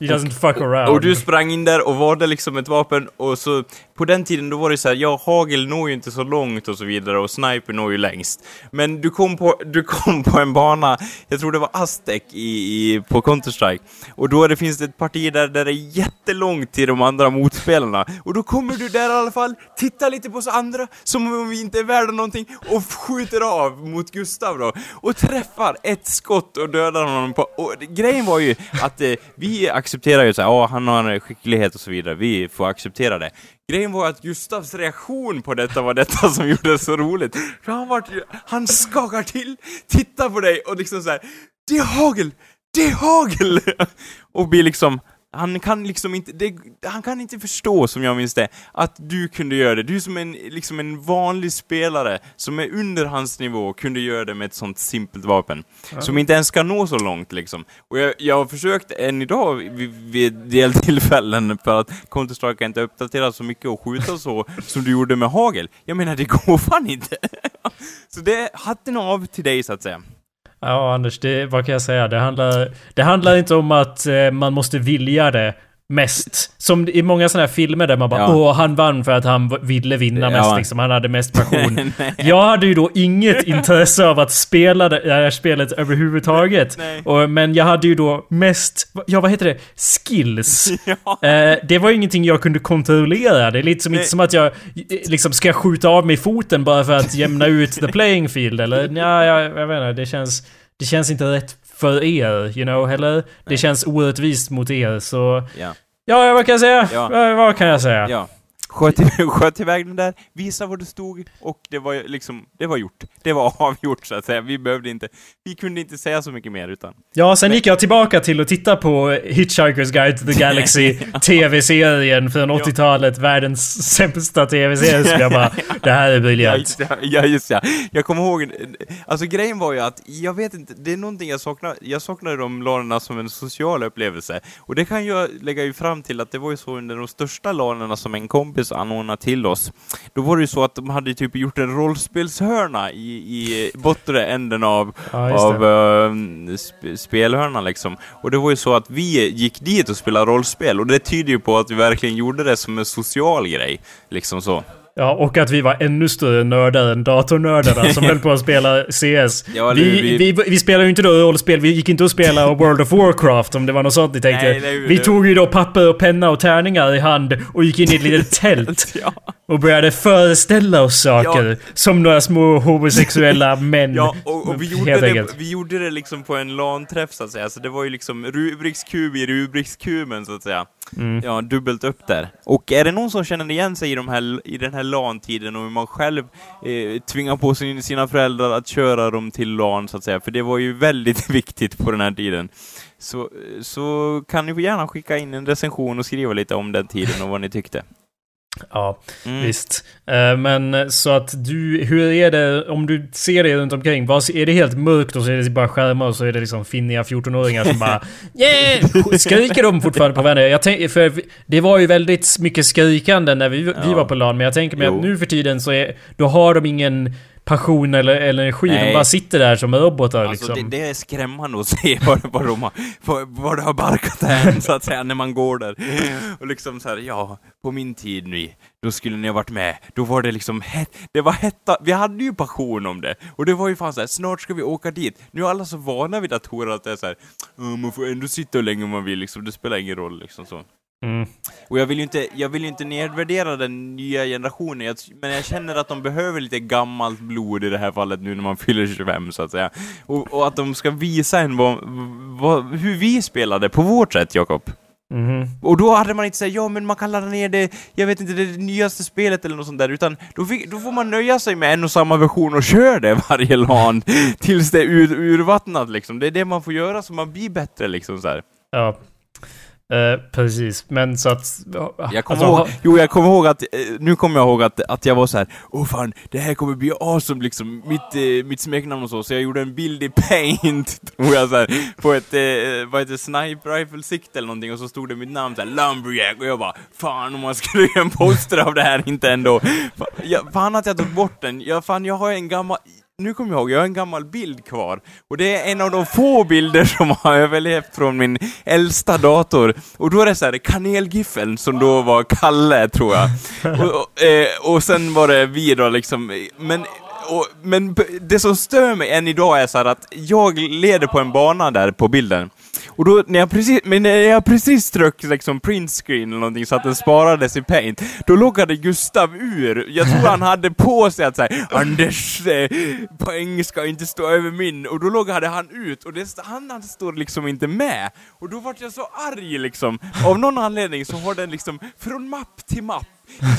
He doesn't fuck around. och du sprang in där och valde liksom ett vapen och så på den tiden då var det så här, ja hagel når ju inte så långt och så vidare och sniper når ju längst. Men du kom på, du kom på en bana, jag tror det var Aztec i, i, på Counter-Strike. Och då det, finns det ett parti där, där det är jättelångt till de andra motspelarna. Och då kommer du där i alla fall, tittar lite på oss andra som om vi inte är värda någonting och skjuter av mot Gustav då. Och träffar ett skott och dödar honom på... Och grejen var ju att eh, vi accepterar ju såhär, ja han har en skicklighet och så vidare, vi får acceptera det. Grejen var att Gustavs reaktion på detta var detta som gjorde det så roligt. För han vart ju, han skakar till, tittar på dig och liksom så här. Det är hagel! Det är hagel! Och blir liksom, han kan liksom inte, det, han kan inte förstå, som jag minns det, att du kunde göra det. Du som en, liksom en vanlig spelare, som är under hans nivå, kunde göra det med ett sånt simpelt vapen. Som inte ens ska nå så långt liksom. Och jag, jag har försökt än idag vid, vid deltillfällen, för att Counter-Strike inte uppdaterat så mycket och skjuta så, som du gjorde med hagel. Jag menar, det går fan inte! så det, hatten av till dig så att säga. Ja, Anders, det, vad kan jag säga? Det handlar, det handlar inte om att eh, man måste vilja det mest. Som i många sådana här filmer där man bara Ja. Åh, han vann för att han ville vinna Ja. mest liksom. Han hade mest passion. Jag hade ju då inget intresse av att spela det här spelet överhuvudtaget. Och, men jag hade ju då mest, ja vad heter det? Skills. Ja. Eh, det var ju ingenting jag kunde kontrollera. Det är lite som, inte som att jag eh, liksom ska skjuta av mig foten bara för att jämna ut the playing field. Eller ja, jag, jag vet inte. Det känns, det känns inte rätt för er, you know. Eller det känns orättvist mot er. Så Ja. ja, vad kan jag säga? Ja. Vad kan jag säga? Ja. Sköt, sköt iväg den där, visa var du stod och det var liksom, det var gjort. Det var avgjort så att säga. Vi behövde inte, vi kunde inte säga så mycket mer utan. Ja, sen gick jag tillbaka till att titta på Hitchhiker's Guide to the Galaxy TV-serien från 80-talet. Världens sämsta TV-serie. Så jag bara, det här är Ja, briljant. det. ja, just ja. Jag kommer ihåg, alltså grejen var ju att, jag vet inte, det är någonting jag saknar, jag saknade de lanerna som en social upplevelse. Och det kan jag lägga ju fram till att det var ju så under de största lanerna som en kompis anordnade till oss. Då var det ju så att de hade typ gjort en rollspelshörna i, i bortre änden av, Ja, av sp spelhörnan liksom. Och det var ju så att vi gick dit och spelade rollspel och det tyder ju på att vi verkligen gjorde det som en social grej. Liksom så. Ja, och att vi var ännu större nördar än datornördarna som höll på att spela CS. Ja, vi, vi- vi... Vi, spelade ju inte då rollspel, vi gick inte och spelade World of Warcraft om det var något sånt ni tänkte. Nej, det- vi det- tog ju då papper och penna och tärningar i hand och gick in i ett litet tält. Ja. Och började föreställa oss saker. Ja. Som några små homosexuella män. Ja, och, och vi, gjorde det, vi gjorde det liksom på en LAN-träff så att säga, så det var ju liksom Rubriks kub i Rubriks kuben så att säga. Mm. Ja, dubbelt upp där. Och är det någon som känner igen sig i, de här, i den här LAN-tiden och hur man själv eh, tvingar på sin, sina föräldrar att köra dem till LAN så att säga, för det var ju väldigt viktigt på den här tiden. Så, så kan ni gärna skicka in en recension och skriva lite om den tiden och vad ni tyckte. Ja, Mm. visst. Eh, Men så att du, hur är det om du ser det runt omkring? Vad, är det helt mörkt och så är det bara skärmar och så är det liksom finniga 14-åringar som bara yeah! Skriker de fortfarande på varandra? Jag tänk, för det var ju väldigt mycket skrikande när vi, vi Ja. var på LAN, men jag tänker mig Jo. att nu för tiden så är, då har de ingen passion eller, eller energi. Nej. De bara sitter där som robotar Alltså liksom. det, det är skrämmande att se var, var, de har, var, var det har barkat hän, så att säga, när man går där. Och liksom så här, ja, på min tid nu, då skulle ni ha varit med. Då var det liksom hett, det var hetta, vi hade ju passion om det. Och det var ju fan så här, snart ska vi åka dit. Nu är alla så vana vid datorer att det är så här, "Ja, man får ändå sitta hur länge man vill liksom, det spelar ingen roll liksom så. Mm. Och jag vill ju inte, jag vill inte nedvärdera den nya generationen, jag, men jag känner att de behöver lite gammalt blod i det här fallet nu när man fyller 25 så att säga. Och, och att de ska visa en vad, vad, hur vi spelade på vårt sätt, Jakob. Mhm. Och då hade man inte sagt ja men man kan ladda ner det, jag vet inte, det nyaste spelet eller något sånt där, utan då, fick, då får man nöja sig med en och samma version och köra det varje LAN tills det är ur, urvattnat liksom. Det är det man får göra så man blir bättre liksom så här. Ja. Eh, precis, men så att... Jag kommer alltså, ihåg, jo jag kommer ihåg att, eh, nu kommer jag ihåg att, att jag var så här, åh fan, det här kommer bli awesome liksom, mitt, eh, mitt smeknamn och så, så jag gjorde en bild i paint, tror jag så här, på ett, eh, vad heter det, sniper rifle sikte eller någonting, och så stod det mitt namn såhär, Lumberjack, och jag bara, fan om man skulle göra en poster av det här inte ändå. Fan, jag, fan att jag tog bort den, jag, fan jag har en gammal, nu kommer jag ihåg, jag har en gammal bild kvar. Och det är en av de få bilder som har överlevt från min äldsta dator. Och då är det så här, kanelgiffeln som då var Kalle, tror jag. Och, och, eh, och sen var det vi då liksom, men och, men det som stör mig än idag är så här att jag leder på en bana där på bilden. Och då, när jag precis, men när jag precis strök liksom print screen eller någonting så att den sparades i paint, då loggade Gustav ur. Jag tror han hade på sig att säga Anders eh, poäng ska inte stå över min, och då loggade han ut, och det, han han står liksom inte med. Och då vart jag så arg liksom. Av någon anledning så har den liksom, från mapp till mapp,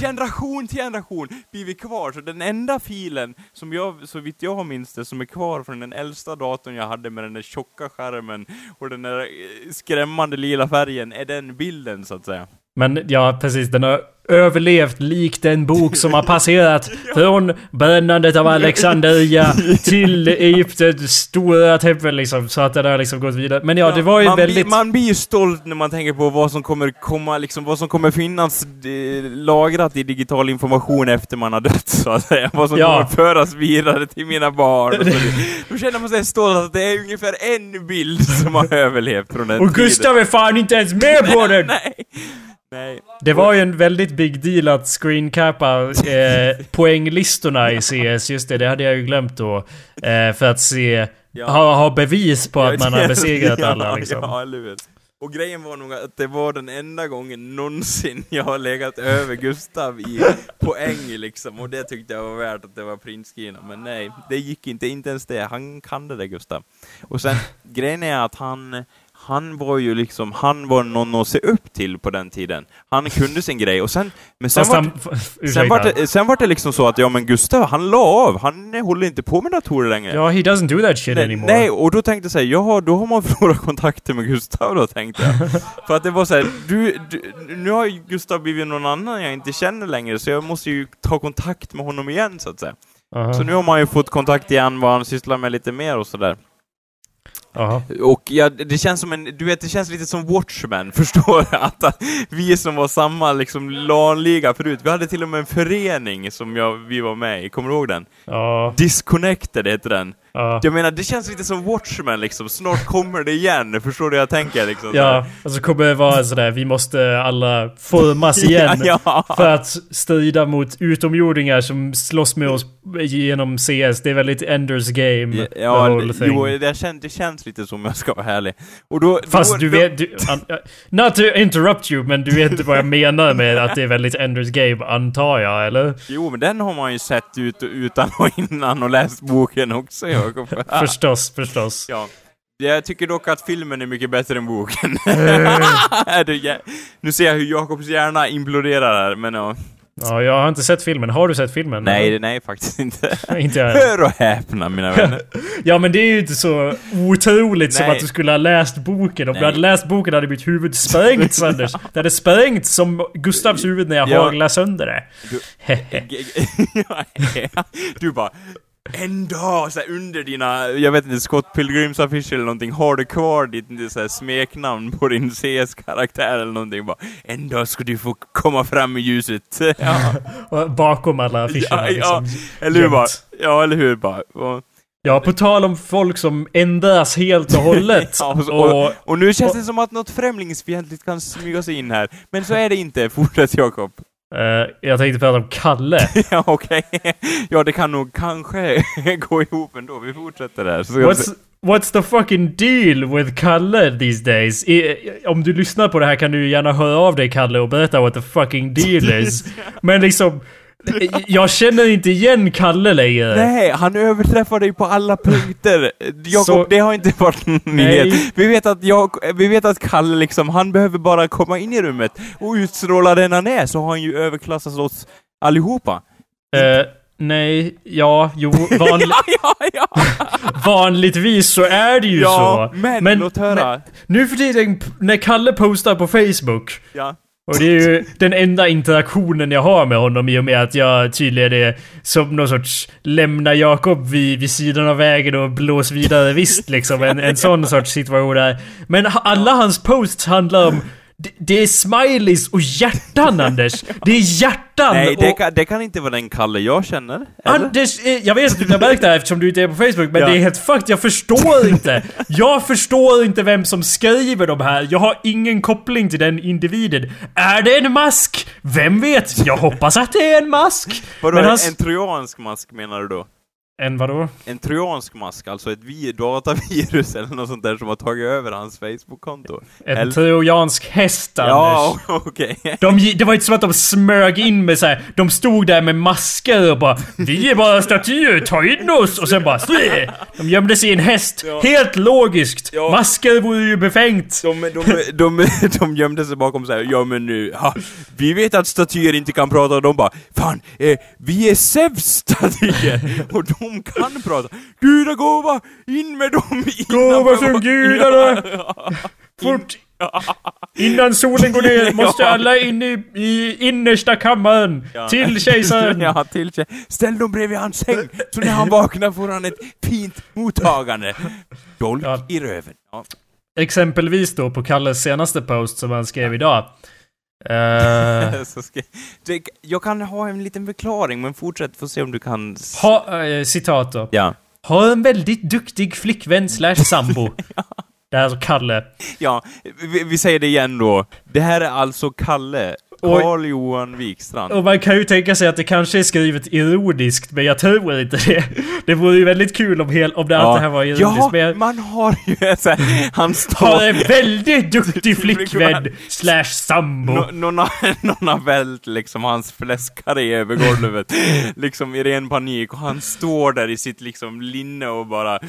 generation till generation blivit kvar, så den enda filen som jag, så vitt jag minns det, som är kvar från den äldsta datorn jag hade med den där tjocka skärmen och den där eh, skrämmande lila färgen, är den bilden så att säga. Men ja, precis. Den har överlevt likt en bok som har passerat från brännandet av Alexandria till Egyptens stora tempel liksom. Så att den har liksom gått vidare. Men ja, det var ju man, väldigt... blir, man blir ju stolt när man tänker på vad som kommer komma, liksom, vad som kommer finnas eh, lagrat i digital information efter man har dött, så att säga. Vad som Ja. kommer föras vidare till mina barn. Då känner man sig stolt att det är ungefär en bild som har överlevt från den Och Gustav är fan inte ens med på den! Nej. Nej. Det var ju en väldigt big deal att screencappa eh, poänglistorna i CS, just det, det hade jag ju glömt då. Eh, för att se, Ja. ha, ha bevis på att Ja, man har besegrat alla ja, liksom. Ja? Och grejen var nog att det var den enda gången någonsin jag har legat över Gustav i poäng liksom, och det tyckte jag var värt att det var printscreena, men nej, det gick inte, inte ens det, han kan det där Gustav. Och sen, grejen är att han, han var ju liksom, han var någon att se upp till på den tiden. Han kunde sin grej, och sen, men sen var han... Sen var, det, sen var det liksom så att, ja men Gustav, han la av, han håller inte på med datorer längre. Ja, he doesn't do that shit Nej, anymore. nej, och då tänkte jag säga, jaha, då har man förlorat kontakten med Gustav då, tänkte jag. För att det var så här, du, du, nu har Gustav blivit någon annan jag inte känner längre, så jag måste ju ta kontakt med honom igen, så att säga. Aha. Så nu har man ju fått kontakt igen, vad han sysslar med lite mer och sådär. Aha. Och ja, det känns som en, du vet, det känns lite som Watchmen, förstår du? Att, att vi som var samma liksom LAN-liga förut, vi hade till och med en förening som jag, vi var med i, kommer du ihåg den? Ja. Disconnected heter den. Ja. Jag menar, det känns lite som Watchmen liksom, snart kommer det igen, förstår du vad jag tänker liksom? Ja, och så kommer det vara sådär, vi måste alla formas igen. ja, ja. För att strida mot utomjordingar som slåss med oss genom CS. Det är väldigt Enders game. Ja, thing. jo, det, känns, det känns lite som jag ska vara härlig. Och då, Fast då, du då, vet... Du, an, not to interrupt you, men du vet inte vad jag menar med att det är väldigt Enders game, antar jag, eller? Jo, men den har man ju sett ut, utan och innan och läst boken också, Jakob. Förstås, förstås. Ja. Jag tycker dock att filmen är mycket bättre än boken. Eh. Nu ser jag hur Jakobs hjärna imploderar här, men ja. Ja, jag har inte sett filmen. Har du sett filmen? Nej, nej faktiskt inte. Inte jag. Hör och häpna, mina vänner. Ja men det är ju inte så otroligt som att du skulle ha läst boken. Om Nej. du hade läst boken hade mitt huvud sprängts Anders. Det hade sprängts som Gustavs huvud när jag Ja. haglade sönder det. Du- Du bara, en dag så här, under dina, jag vet inte, Scott Pilgrims affisch eller någonting, har du kvar ditt så här, smeknamn på din CS-karaktär eller någonting bara, en dag ska du få komma fram i ljuset. ja. Bakom alla affischerna Ja, ja, liksom. eller hur bara? Ja, eller hur bara? Och, Ja, på tal om folk som ändras helt och hållet. Ja, och, och, och nu känns det som att något främlingsfientligt kan smyga sig in här. Men så är det inte. Fortsätt Jakob. Eh, jag tänkte prata om Kalle. ja, okej. Ja, det kan nog kanske gå ihop ändå. Vi fortsätter där. What's, what's the fucking deal with Kalle these days? I, om du lyssnar på det här kan du gärna höra av dig Kalle och berätta what the fucking deal is. Men liksom, jag känner inte igen Kalle längre. Nej, han överträffar dig på alla punkter. Jakob, Så- det har inte varit någon nyhet. Vi vet att jag, vi vet att Kalle liksom, han behöver bara komma in i rummet och utstråla den han är, så har han ju överklassat oss allihopa. Eh, nej, ja, jo, van, Ja, ja, ja! vanligtvis så är det ju så. men, låt höra. men nu för tiden, när Kalle postar på Facebook ja. Och det är ju den enda interaktionen jag har med honom i och med att jag tydligen är som någon sorts lämna Jakob vid, vid sidan av vägen och blås vidare visst liksom. En, en sån sorts situation där. Men alla hans posts handlar om det, det är smileys och hjärtan Anders! Det är hjärtan! Nej, det och kan, det kan inte vara den Kalle jag känner. Eller? Anders, eh, jag vet att du inte har märkt det här eftersom du inte är på Facebook, men Ja. det är helt fucked. Jag förstår inte. Jag förstår inte vem som skriver de här. Jag har ingen koppling till den individen. Är det en mask? Vem vet? Jag hoppas att det är en mask. Vadå, hans- en trojansk mask menar du då? En vadå? En trojansk mask, alltså ett vi- datavirus eller något sånt där som har tagit över hans Facebook-konto? En Eller- trojansk häst, Anders. Ja, okej. De, gi- det var inte som att de smög in med så här. De stod där med masker och bara Vi är bara statyer, ta in oss! Och sen bara Slä! De gömde sig i en häst. Ja. Helt logiskt! Ja. Masker vore ju befängt. De, de, de, de gömde sig bakom så här, ja men nu, ja, vi vet att statyer inte kan prata och de bara, fan, eh, vi är Zeus statyer! och de kan prata. Gudagåva, in med dem! Gåva från gudarna! Fort! Innan solen går ner måste alla in i, i innersta kammaren. Ja. Till kejsaren. ja, till kej- Ställ dem bredvid hans säng, så när han vaknar får han ett fint mottagande. Dolk Ja. i röven. Ja. Exempelvis då på Kalles senaste post som han skrev idag. Det, jag kan ha en liten förklaring, men fortsätt, få se om du kan... ha, eh, citat då. Ja. Har en väldigt duktig flickvän slash sambo. Det här är alltså Kalle. Ja, vi, vi säger det igen då. Det här är alltså Kalle, Oj. Carl-Johan Wikstrand. Och man kan ju tänka sig att det kanske är skrivet ironiskt, men jag tror inte det. Det vore ju väldigt kul om, hel, om det, att det här var ironiskt, ja, men jag man har ju så här, han har står... en väldigt duktig flickvän Flickvän. slash sambo. Nå- Någon har, någon har vält liksom hans fläskkarré över golvet, liksom i ren panik, och han står där i sitt liksom linne och bara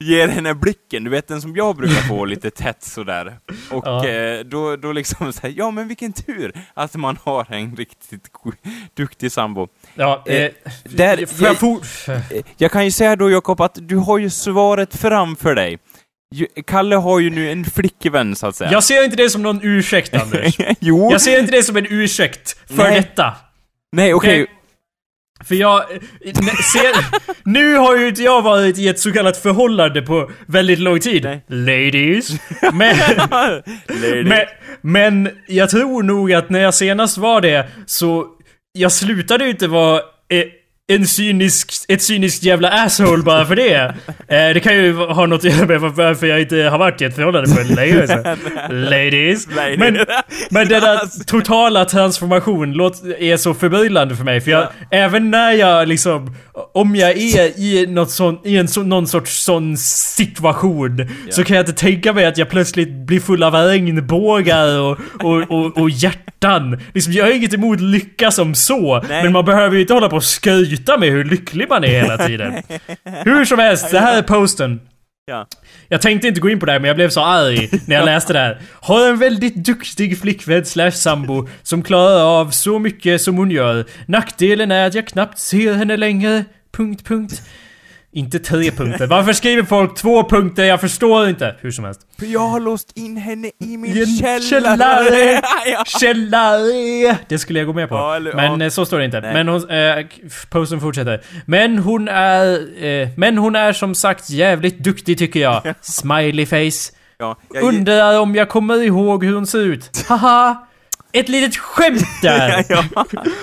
ger henne blicken, du vet den som jag brukar få lite tätt sådär. Och Ja. eh, då, då liksom säger ja men vilken tur att man har en riktigt duktig sambo. Ja, eh, Eh, där- jag jag-. Eh, Jag kan ju säga då Jakob att du har ju svaret framför dig. Kalle har ju nu en flickvän så att säga. Jag ser inte det som någon ursäkt Anders. jo. Jag ser inte det som en ursäkt för Nej. detta. Nej okej. Okej. För jag... Ser, nu har ju inte jag varit i ett så kallat förhållande på väldigt lång tid. Nej. Ladies. Men, Lady. men, men jag tror nog att när jag senast var det så... Jag slutade ju inte vara eh, en cynisk, ett cyniskt jävla asshole bara för det. Eh, det kan ju ha något att göra med varför jag inte har varit i ett förhållande på länge. så. Ladies. Men, men den där totala transformation låt, är så förbryllande för mig. För jag, även när jag liksom... Om jag är i, något sån, i en så, någon sorts sån situation så kan jag inte tänka mig att jag plötsligt blir full av regnbågar och, och, och, och hjärtan. Liksom, jag har inget emot lycka som så. Nej. Men man behöver ju inte hålla på och skryta med hur lycklig man är hela tiden. hur som helst, det här är posten. Ja. Jag tänkte inte gå in på det här men jag blev så arg när jag läste det här. Har en väldigt duktig flickvän slash sambo som klarar av så mycket som hon gör. Nackdelen är att jag knappt ser henne längre. Punkt, punkt. Inte tre punkter. Varför skriver folk två punkter? Jag förstår inte. Hur som helst. För jag har låst in henne i min I källare! källare. ja. Källare! Det skulle jag gå med på. Ja, eller- men ja. eh, så står det inte. Nej. Men hon, eh, posten fortsätter. Men hon är... Eh, men hon är som sagt jävligt duktig tycker jag. Smiley face. Ja, jag, Undrar om jag kommer ihåg hur hon ser ut. Haha! Ett litet skämt där! ja.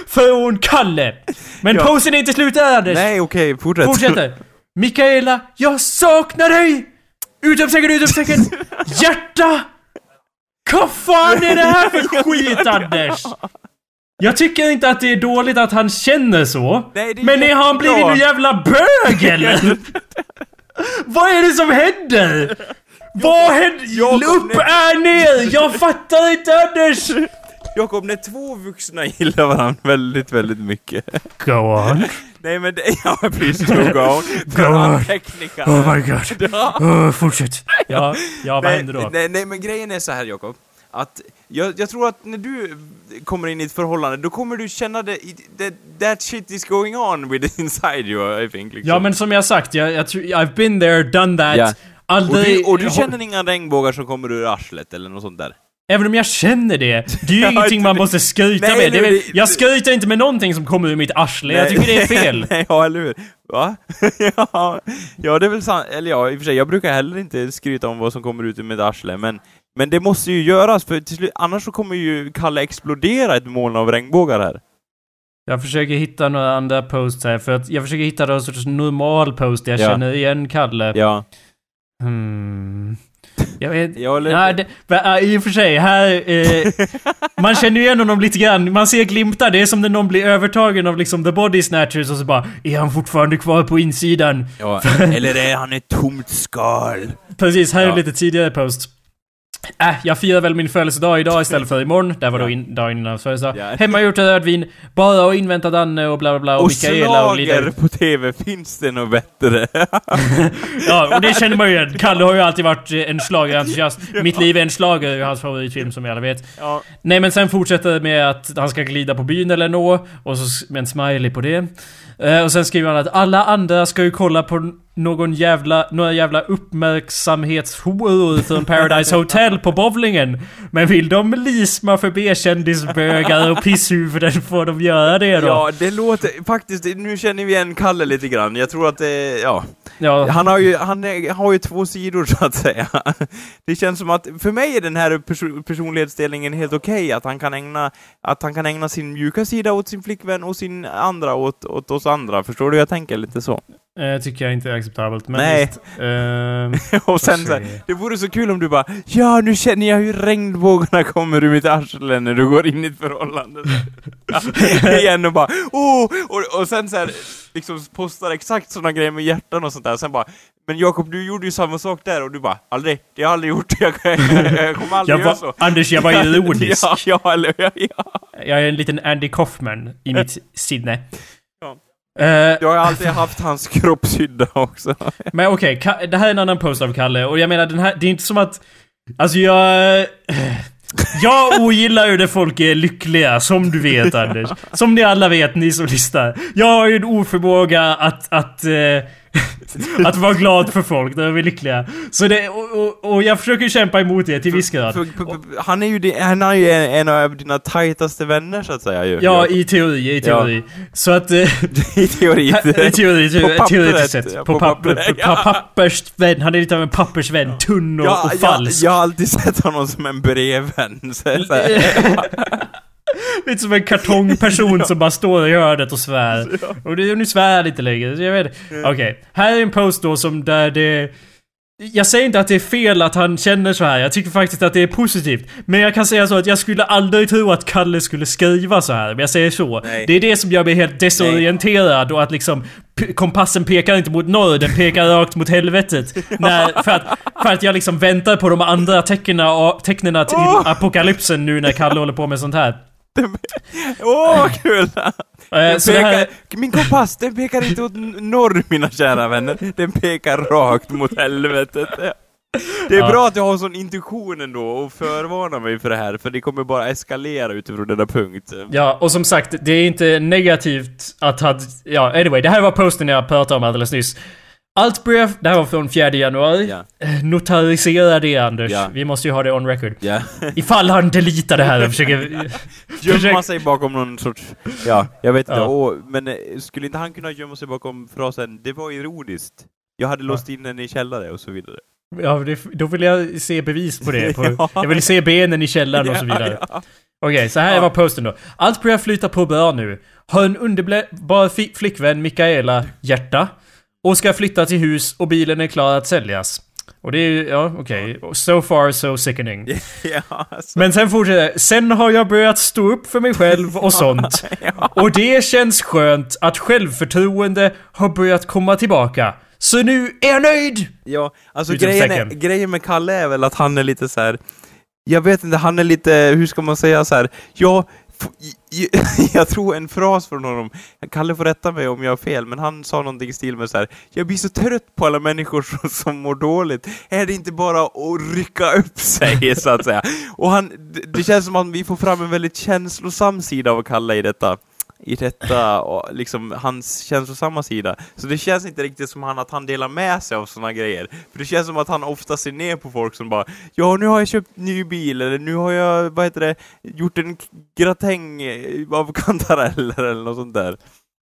Från Kalle! Men Ja. posten är inte slut där Anders! Nej, okej, fortsätt. Fortsätter! Mikaela, jag saknar dig! Utropstecken, utropstecken! Hjärta! Vad fan är det här för skit Anders? Jag tycker inte att det är dåligt att han känner så. Nej, är men är han blivit en jävla bög eller? Vad är det som händer? Vad händer? Upp är ner! Jag fattar inte Anders! Jakob, när två vuxna gillar varandra väldigt, väldigt mycket. Go on. Nej men det, ja please do go Go on. Oh my god. Oh, fortsätt. Ja, ja vad nej, händer då? Nej, nej, men grejen är så här Jakob. Att jag, jag tror att när du kommer in i ett förhållande, då kommer du känna det, that, that shit is going on with inside you, I think. Liksom. Ja men som jag sagt, jag, jag tror, I've been there, done that. Och, Aldrig... du, och du känner inga regnbågar som kommer ur arslet eller något sånt där? Även om jag känner det, det är ju ingenting man måste skryta Nej, med. Nej, väl- det- jag skryter inte med någonting som kommer ur mitt arsle. Jag tycker det är fel. nej, ja, eller hur? Va? ja, ja, det är väl sant. Eller ja, i och för sig, jag brukar heller inte skryta om vad som kommer ut ur mitt arsle, men men det måste ju göras, för till slut, annars så kommer ju Kalle explodera ett moln av regnbågar här. Jag försöker hitta några andra posts här, för att jag försöker hitta någon sorts normal post jag Ja. känner igen Kalle. Ja. Hmm. Jag vet... Ja, eller... Nej, det, äh, i och för sig, här... Eh, man känner ju igen honom lite grann. Man ser glimtar. Det är som när någon blir övertagen av liksom the body snatchers och så bara Är han fortfarande kvar på insidan? Ja, eller är han ett tomt skal? Precis, här är Ja. lite tidigare post. Äh, jag firar väl min födelsedag idag istället för imorgon. Det var då Ja. in, dagen innan födelsedag. Ja. Hemmagjort rödvin. Bara och invänta Danne och bla bla bla. Och, Och Mikaela och slager på TV, finns det något bättre? Ja, och det känner man ju igen. Kalle har ju alltid varit eh, en schlagerentusiast. Mitt liv är en schlager, är hans favoritfilm som vi alla vet. ja. Nej men sen fortsätter det med att han ska glida på byn eller nå, och så med en smiley på det. Eh, och sen skriver han att alla andra ska ju kolla på någon jävla, några jävla uppmärksamhetshoror från Paradise Hotel på bowlingen. Men vill de lisma förbi kändisbögar och pisshuvuden får de göra det då. ja, det låter faktiskt, nu känner vi igen Kalle lite grann. Jag tror att det, ja. Ja. Han har ju, han är, har ju två sidor så att säga. Det känns som att, för mig är den här perso personlighetsdelningen helt okej, att han kan ägna, att han kan ägna sin mjuka sida åt sin flickvän och sin andra åt, åt oss andra. Förstår du? Jag tänker lite så. Eh, tycker jag inte är acceptabelt. Men Nej. visst. Ehm, och sen så här, det vore så kul om du bara Ja, nu känner jag hur regnbågarna kommer ur mitt arsle när du går in i ett förhållande. Igen och bara oh! och, och sen så här, liksom postar exakt sådana grejer med hjärtan och sånt där. Sen bara Men Jakob, du gjorde ju samma sak där och du bara Aldrig, det har jag aldrig gjort. Jag, jag, jag kommer aldrig jag göra så. Anders, jag var ironisk. ja, ja, eller ja, ja. Jag är en liten Andy Kaufman i mitt sinne. Ja. Eh, Jag har alltid haft hans kroppshydda också. Men okej, Ka- det här är en annan post av Kalle och jag menar den här, det är inte som att... Alltså jag... Jag ogillar ju när folk är lyckliga, som du vet Anders. Som ni alla vet, ni som lyssnar. Jag har ju en oförmåga att, att, eh, att vara glad för folk de är lyckliga. Så det, och, och, och jag försöker kämpa emot det till viss grad. Han är ju, di- han är ju en, en av dina tajtaste vänner så att säga ju. Ja, i teori, i teori. Så att... Eh, I teori. I teori, På teoretiskt sett. ja, På, papper, på, pappersvän. Han är lite av en pappersvän. Tunn och, Ja, och jag, falsk. jag har alltid sett honom som en brevvän. Så, så. Lite som en kartongperson som bara står i hörnet och svär. Och det, nu svär lite längre, jag vet Okej, här är en post då som där det... Jag säger inte att det är fel att han känner så här. jag tycker faktiskt att det är positivt. Men jag kan säga så att jag skulle aldrig tro att Kalle skulle skriva så här. men jag säger så. Nej. Det är det som gör mig helt desorienterad och att liksom kompassen pekar inte mot norr, den pekar rakt mot helvetet. När, för, att, för att jag liksom väntar på de andra tecknen, tecknena till apokalypsen nu när Kalle håller på med sånt här. Åh, vad kul! Eh, Den här, pekar, Min kompass, den pekar inte åt norr, mina kära vänner. Den pekar rakt mot helvetet. Det är Ja. bra att jag har sån intuition ändå och förvarnar mig för det här, för det kommer bara eskalera utifrån denna punkt. ja, och som sagt, det är inte negativt att han... Ja, anyway, det här var posten jag pratade om alldeles nyss. Allt börjar... Det här var från 4 januari. Ja. Eh, Notarisera det Anders. Ja. Vi måste ju ha det on record. Ja. Ifall han deletar det här och försöker... Gömma sig bakom någon sorts... Ja, jag vet inte. Ja. Åh, men eh, skulle inte han kunna gömma sig bakom frasen ”Det var ironiskt”? Jag hade låst in den i källare och så vidare. Ja, det, då vill jag se bevis på det. På, Ja. Jag vill se benen i källaren och så vidare. Ja, Okej, så här Ja. var posten då. Allt börjar flyta på bra nu. Har en underbar flickvän, Mikaela, hjärta. Och ska flytta till hus och bilen är klar att säljas. Och det är ja okej. So far so sickening. ja, alltså. Men sen fortsätter det. Sen har jag börjat stå upp för mig själv och sånt. ja. Och det känns skönt att självförtroende har börjat komma tillbaka. Så nu är jag nöjd! ja, alltså grejen, är, grejen med Kalle är väl att han är lite så här. Jag vet inte, han är lite, hur ska man säga så här. Ja, jag tror en fras från honom, Kalle får rätta mig om jag har fel, men han sa någonting i stil med så här. Jag blir så trött på alla människor som, som mår dåligt. Är det inte bara att rycka upp sig, så att säga? Och han, det, det känns som att vi får fram en väldigt känslosam sida av Kalle i detta. I detta, och liksom hans känslosamma sida. Så det känns inte riktigt som han, att han delar med sig av sådana grejer. För det känns som att han ofta ser ner på folk som bara Ja, nu har jag köpt ny bil, eller nu har jag, vad heter det, gjort en gratäng av kantareller eller något sånt där.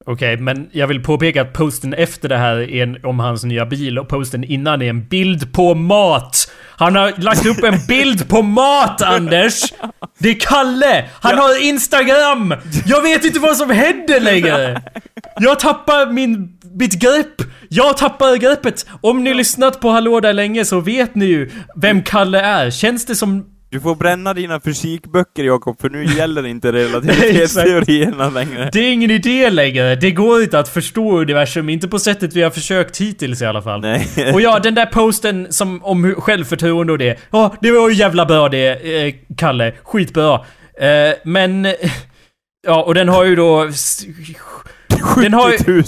Okej, men jag vill påpeka att posten efter det här är en, om hans nya bil och posten innan är en bild på mat. Han har lagt upp en bild på mat, Anders! Det är Kalle! Han Ja. har Instagram! Jag vet inte vad som händer längre! Jag tappar min, mitt grepp! Jag tappar greppet! Om ni lyssnat på Hallå där länge så vet ni ju vem Kalle är. Känns det som... Du får bränna dina fysikböcker Jakob, för nu gäller inte relativitetsteorierna längre. Det är ingen idé längre. Det går inte att förstå universum, inte på sättet vi har försökt hittills i alla fall. Nej. Och ja, den där posten som, om självförtroende och det. Ja, det var ju jävla bra det, eh, Kalle. Skitbra. Eh, men... Ja, och den har ju då... s- Den har ju... 70 000.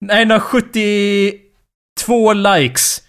Nej, den har 72 likes.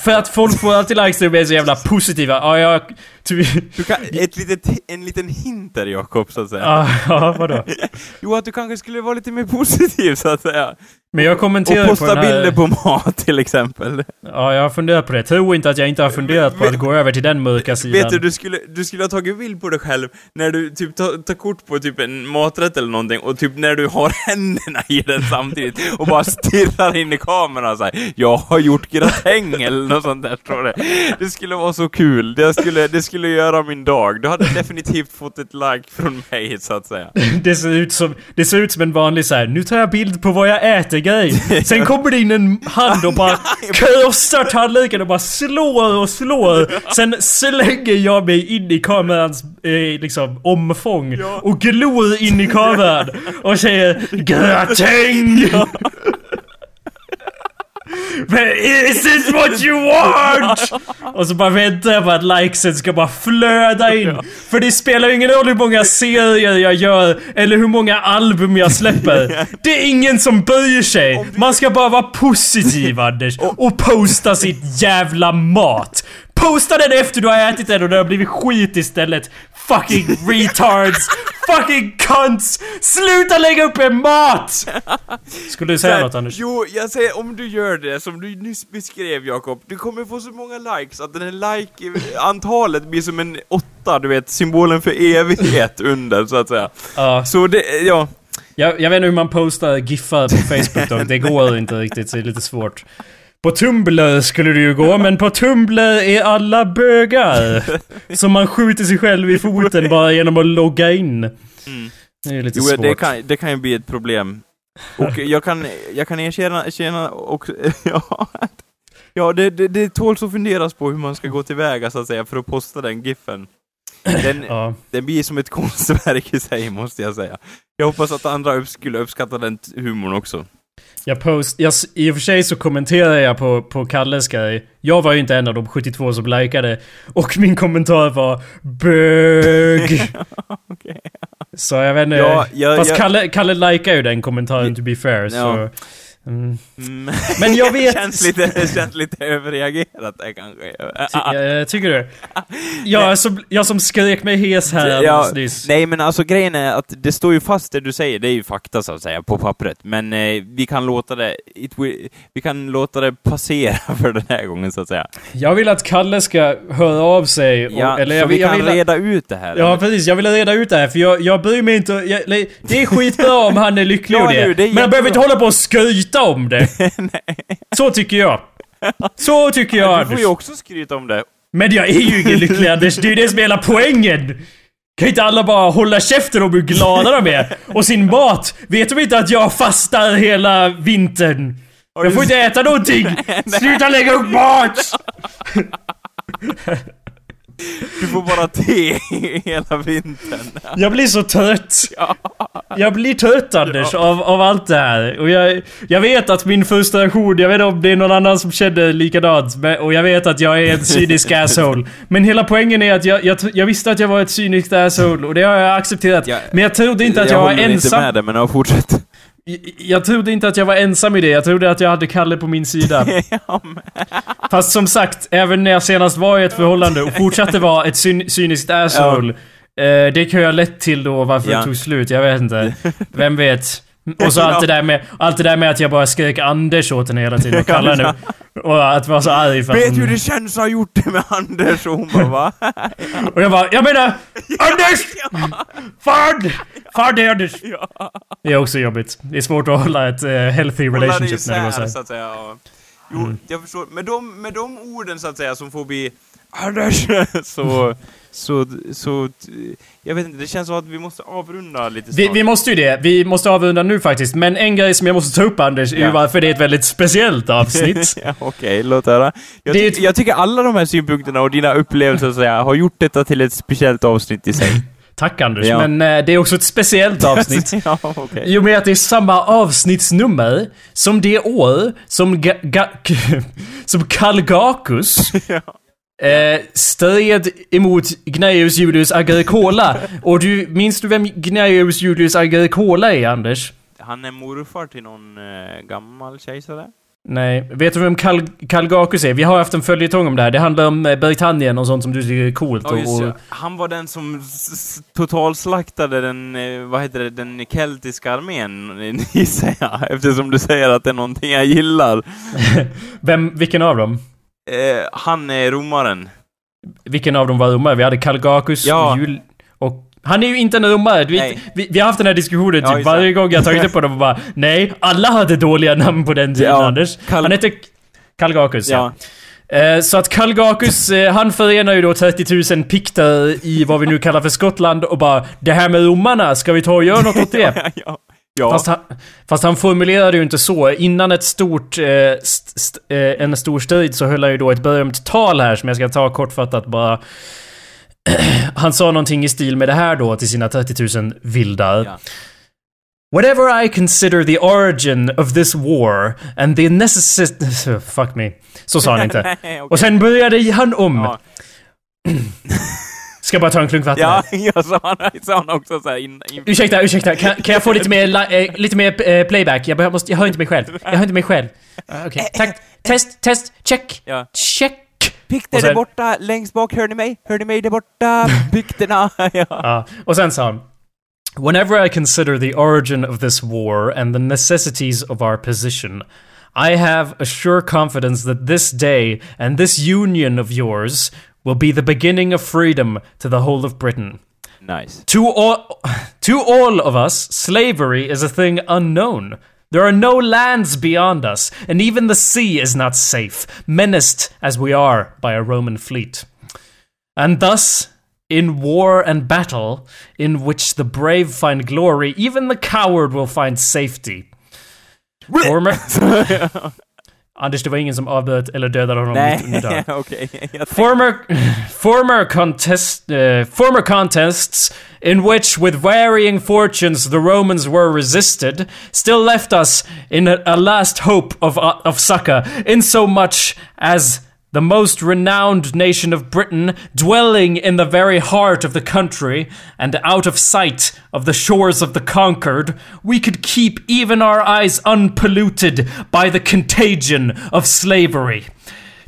För att folk får alltid likes när de är så jävla positiva. Ja, jag... Du kan, ett litet, en liten hint där Jakob, så att säga. Ja, ja, vadå? Jo, att du kanske skulle vara lite mer positiv, så att säga. Men jag kommenterar Och på posta den här... bilder på mat, till exempel. Ja, jag har funderat på det. Tro inte att jag inte har funderat på att gå över till den mörka sidan. Vet du, du skulle, du skulle ha tagit bild på dig själv när du typ tar, tar kort på typ en maträtt eller någonting och typ när du har händerna i den samtidigt och bara stirrar in i kameran och säger Jag har gjort gratäng eller något sånt där, tror det. Det skulle vara så kul. Det skulle, det skulle göra min dag. Du hade definitivt fått ett like från mig, så att säga. Det ser ut som, det ser ut som en vanlig så här. nu tar jag bild på vad jag äter grej. Sen kommer det in en hand och bara krossar tallriken och bara slår och slår. Sen slänger jag mig in i kamerans eh, liksom omfång och glor in i kameran och säger gratäng! Is this what you want? Och så bara väntar jag på att likesen ska bara flöda in. För det spelar ju ingen roll hur många serier jag gör eller hur många album jag släpper. Det är ingen som böjer sig. Man ska bara vara positiv Anders. Och posta sitt jävla mat. Posta den efter du har ätit den och det har blivit skit istället. Fucking retards. Fucking cunts. Sluta lägga upp en mat! Skulle du säga här, något Anders? Jo, jag säger om du gör det som du nyss beskrev Jakob, du kommer få så många likes att den här like-antalet blir som en åtta, du vet, symbolen för evighet under, så att säga. Ja. Så det, ja. Jag, jag vet inte hur man postar giffar på Facebook dock. Det går inte riktigt, så det är lite svårt. På Tumblr skulle det ju gå, men på Tumblr är alla bögar. Så man skjuter sig själv i foten bara genom att logga in. Det är lite Jo, svårt. det kan, det kan ju bli ett problem. Och jag kan, jag kan erkänna, erkänna och, ja, ja det, det, det tåls att funderas på hur man ska gå tillväga så att säga för att posta den giffen. Den, Ja. den blir som ett konstverk i sig, måste jag säga. Jag hoppas att andra upp, skulle uppskatta den humorn också. Jag post, jag, I och för sig så kommenterar jag på, på Kalles grej. Jag var ju inte en av de 72 som likade. Och min kommentar var BÖG. Okej. Så jag vet inte. Ja, jag- Fast jag- Kalle, Kalle likar ju den kommentaren to be fair. Så, Ja. Mm. Mm. Men jag vet... känns lite, det känns lite överreagerat där kanske. Ty, tycker du? Jag som, jag som skrek mig hes här Ja, alldeles nyss. nej men alltså grejen är att det står ju fast det du säger, det är ju fakta så att säga, på pappret. Men eh, vi kan låta det, it will, vi kan låta det passera för den här gången så att säga. Jag vill att Kalle ska höra av sig. Och, Ja, eller så jag, vi jag kan vill, reda ut det här. Ja precis, jag vill reda ut det här för jag, jag bryr mig inte... Jag, det är skitbra om han är lycklig Ja, och det. det men han behöver inte hålla på och skryta om det. Så tycker jag. Så tycker jag du får ju Anders. också skryta om det. Men jag är ju ingen lycklig Anders, det är ju det som är hela poängen! Kan inte alla bara hålla käften om hur glada de är? Och sin mat! Vet de inte att jag fastar hela vintern? Jag får inte äta någonting! Sluta lägga upp mat! Du får bara te hela vintern. Jag blir så trött. Jag blir trött Anders av, av allt det här. Och jag, jag vet att min frustration, jag vet inte om det är någon annan som känner likadant. Men, och jag vet att jag är en cynisk asshole. Men hela poängen är att jag, jag, jag visste att jag var ett cyniskt asshole och det har jag accepterat. Ja, men jag trodde inte att jag, var håller inte ensam. med dig, men jag fortsätt. Jag, jag trodde inte att jag var ensam i det. Jag trodde att jag hade Kalle på min sida. ja, Fast som sagt, även när jag senast var i ett förhållande och fortsatte vara ett cyn cyniskt asshole. Eh, det kan ju ha lett till då varför Ja. det tog slut. Jag vet inte. Vem vet? Och så allt det där med, allt det där med att jag bara skrek Anders åt henne hela tiden och kallade henne. Och att vara så arg för att vet du hur det känns att ha gjort det med Anders? Och hon bara va? Och jag bara, jag menar Anders! Fan det är Anders! Det är också jobbigt. Det är svårt att hålla ett uh, healthy relationship när det går så här. så att säga. Ja. Jo, Mm. jag förstår. Med de, med de orden så att säga som får bli Anders, så, så, så, jag vet inte, det känns som att vi måste avrunda lite Vi, snart. vi måste ju det. Vi måste avrunda nu faktiskt. Men en grej som jag måste ta upp Anders, är ju Ja. varför det är ett väldigt speciellt avsnitt. ja, Okej, låt höra. Jag, ty- ett- jag tycker alla de här synpunkterna och dina upplevelser så säga, har gjort detta till ett speciellt avsnitt i sig. Tack Anders, Ja. men eh, det är också ett speciellt avsnitt. ja, okej. I och med att det är samma avsnittsnummer som det år som, ga, ga, som Kalgakus Ja. Eh, stred emot Gnaeus Julius Agricola. Och du, minns du vem Gnaeus Julius Agricola är Anders? Han är morfar till någon eh, gammal kejsare? Nej, vet du vem Kal Kalgakus är? Vi har haft en följetong om det här. Det handlar om eh, Britannien och sånt som du tycker är coolt. Ja, just och, det. Han var den som totalslaktade den, eh, vad heter det, den keltiska armén, gissar jag. Eftersom du säger att det är någonting jag gillar. vem, vilken av dem? Eh, han är romaren. Vilken av dem var romare? Vi hade Kalgakus Ja. Jul... Och... Han är ju inte en romare. Vi, vi, vi har haft den här diskussionen Ja, typ det. varje gång jag tagit upp honom och bara Nej, alla hade dåliga namn på den tiden Ja, Anders. Kal- Han hette Kalgakus ja. Ja. Eh, Så att Kalgakus, eh, han förenar ju då 30 000 pikter i vad vi nu kallar för Skottland och bara Det här med romarna, ska vi ta och göra något åt det? ja, ja. Fast han, fast han formulerade ju inte så. Innan ett stort, eh, st, st, eh, en stor strid så höll han ju då ett berömt tal här som jag ska ta kortfattat bara. Han sa någonting i stil med det här då till sina 30 000 vildar. Ja. Whatever I consider the origin of this war and the necessity... Fuck me. Så sa han inte. Nej, okej. Och sen började han om. Ja, Ska bara ta en klunk vatten. ja jag sa han, sa han också såhär in, in, Ursäkta, ursäkta. Kan, kan jag få lite mer, eh, lite mer eh, playback? Jag, måste, jag hör inte mig själv. Jag hör inte mig själv. Uh, Okej, tack. Test, test, check. Ja. Check. Sen- där borta, längst bak, hör ni mig? Hör ni mig där borta? Pikterna! ja. Ja, och sen sa han. Whenever I consider the origin of this war and the necessities of our position, I have a sure confidence that this day and this union of yours will be the beginning of freedom to the whole of Britain. Nice. To all, to all of us, slavery is a thing unknown. There are no lands beyond us, and even the sea is not safe, menaced as we are by a Roman fleet. And thus, in war and battle, in which the brave find glory, even the coward will find safety. Former... Anders, det var ingen som avbröt eller dödade honom mitt under Nej, okej. Jag tänkte- Former former contest uh, former contests in which with varying fortunes the Romans were resisted still left us in a, a last hope of uh, of succor in so much as the most renowned nation of Britain, dwelling in the very heart of the country, and out of sight of the shores of the conquered, we could keep even our eyes unpolluted by the contagion of slavery.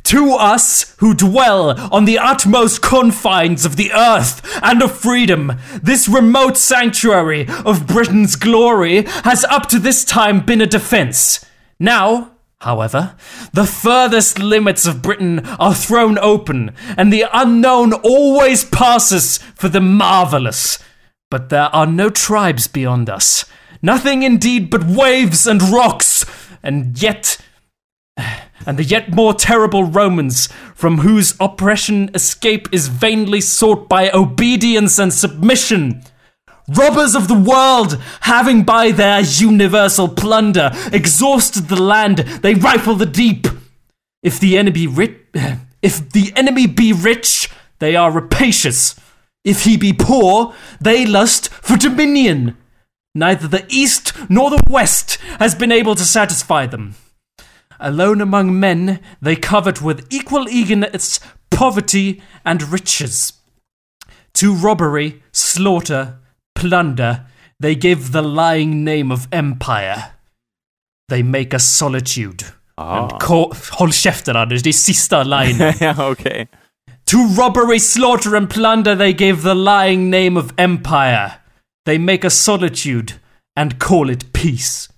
To us who dwell on the utmost confines of the earth and of freedom, this remote sanctuary of Britain's glory has up to this time been a defense. Now, However, the furthest limits of Britain are thrown open, and the unknown always passes for the marvelous. But there are no tribes beyond us. Nothing indeed but waves and rocks, and yet. And the yet more terrible Romans, from whose oppression escape is vainly sought by obedience and submission. Robbers of the world, having by their universal plunder exhausted the land, they rifle the deep. If the enemy rich, if the enemy be rich, they are rapacious. If he be poor, they lust for dominion. Neither the east nor the west has been able to satisfy them. Alone among men, they covet with equal eagerness poverty and riches. To robbery, slaughter, plunder, they give the lying name of empire. They make a solitude. And call, håll käften Anders, det är sista line. ja, okej. To robbery, slaughter, and plunder they give the lying name of empire. They make a solitude and call it peace.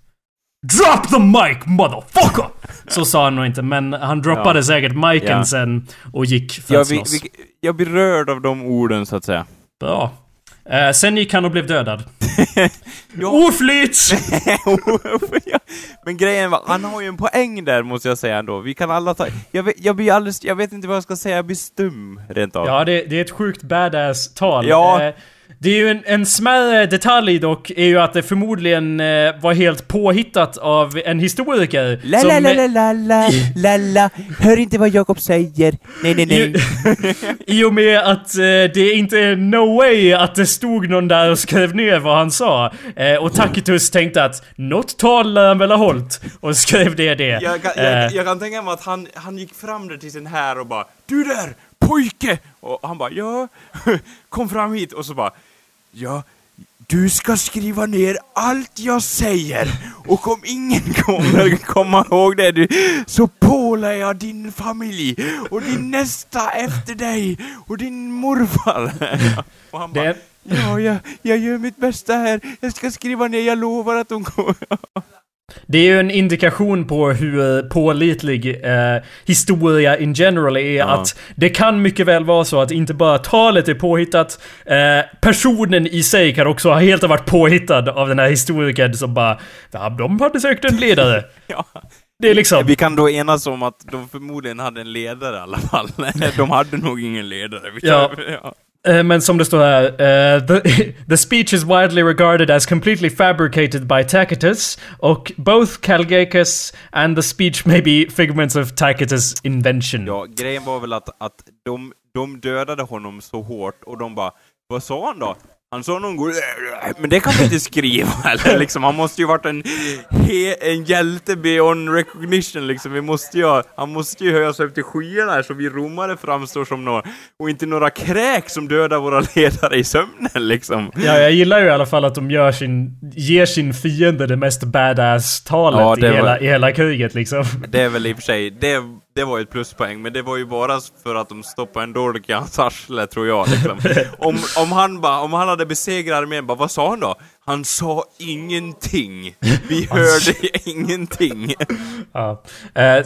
Drop the mic motherfucker! Så sa han nog inte, men han droppade Ja. säkert miken Ja. sen och gick för att vi, slåss. vi, jag blir rörd av de orden, så att säga. Bra. Eh, sen gick han och blev dödad. Ja. Oflyt! Men grejen var, han har ju en poäng där, måste jag säga ändå. Vi kan alla ta... Jag vet, jag blir alldeles... Jag vet inte vad jag ska säga, jag blir stum, rent av. Ja, det, det är ett sjukt badass tal. Ja. Eh, det är ju en, en smärre detalj dock, är ju att det förmodligen eh, var helt påhittat av en historiker. La som- la la la la la la la Hör inte vad Jakob säger. Nej, nej, nej. I och med att eh, det inte är no way att det stod någon där och skrev ner vad han sa. Eh, och Tacitus tänkte att något tal lär han väl ha hållit. Och skrev det det. Jag kan, Eh, jag, jag kan tänka mig att han, han gick fram där till sin här och bara Du där, pojke! Och han bara ja, kom fram hit och så bara Ja, du ska skriva ner allt jag säger och om ingen kommer komma ihåg det du, så pålar jag din familj och din nästa efter dig och din morfar. Och han bara Ja, jag, jag gör mitt bästa här. Jag ska skriva ner, jag lovar att de kommer. det är ju en indikation på hur pålitlig eh, historia in general är. Ja. Att det kan mycket väl vara så att inte bara talet är påhittat. Eh, personen i sig kan också ha helt ha varit påhittad av den här historikern som bara ja, de hade säkert en ledare. Ja. Det är liksom... Vi kan då enas om att de förmodligen hade en ledare i alla fall. De hade nog ingen ledare. Ja. ja. Eh, men som det står här, uh, the, the speech is widely regarded as completely fabricated by Tacitus, och both Calgacus and the speech may be figments of Tacitus' invention. ja, grejen var väl att, att de, de dödade honom så hårt och de bara Vad sa han då? Han sa någon god... Men det kan vi inte skriva eller liksom, han måste ju varit en, en hjälte beyond recognition liksom. Vi måste ju, ha- han måste ju höjas upp till skyarna här så vi romare framstår som några, och inte några kräk som dödar våra ledare i sömnen liksom. Ja, jag gillar ju i alla fall att de gör sin, ger sin fiende det mest badass-talet Ja, i, var- hela, i hela kriget liksom. Det är väl i och för sig, det, det var ju ett pluspoäng, men det var ju bara för att de stoppade en dolk i hans arsle, tror jag. Liksom. Om, om, han ba, om han hade besegrat armén, bara, vad sa han då? Han sa ingenting. Vi hörde ingenting. Ja. Eh,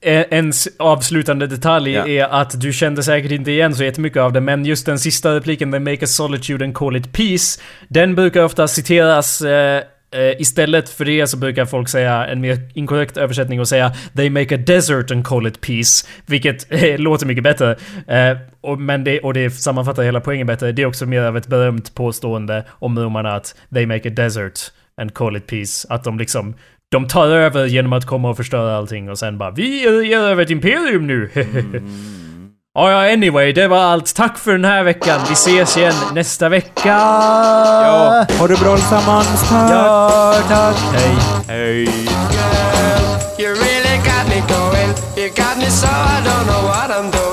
en en avslutande detalj Ja. är att du kände säkert inte igen så jättemycket av det, men just den sista repliken, “They make a solitude and call it peace”, den brukar ofta citeras eh, Eh, istället för det så brukar folk säga en mer inkorrekt översättning och säga “They make a desert and call it peace”, vilket eh, låter mycket bättre. Eh, och, men det, och det sammanfattar hela poängen bättre. Det är också mer av ett berömt påstående om romarna att “They make a desert and call it peace”. Att de liksom de tar över genom att komma och förstöra allting och sen bara Vi ger över ett imperium nu! Mm. Ja, ja, anyway, det var allt. Tack för den här veckan. Vi ses igen nästa vecka. Ja, ha det bra tillsammans. Tack. Ja, tack. Hej. Hej. Girl, you really got me going. You got me so I don't know what I'm doing.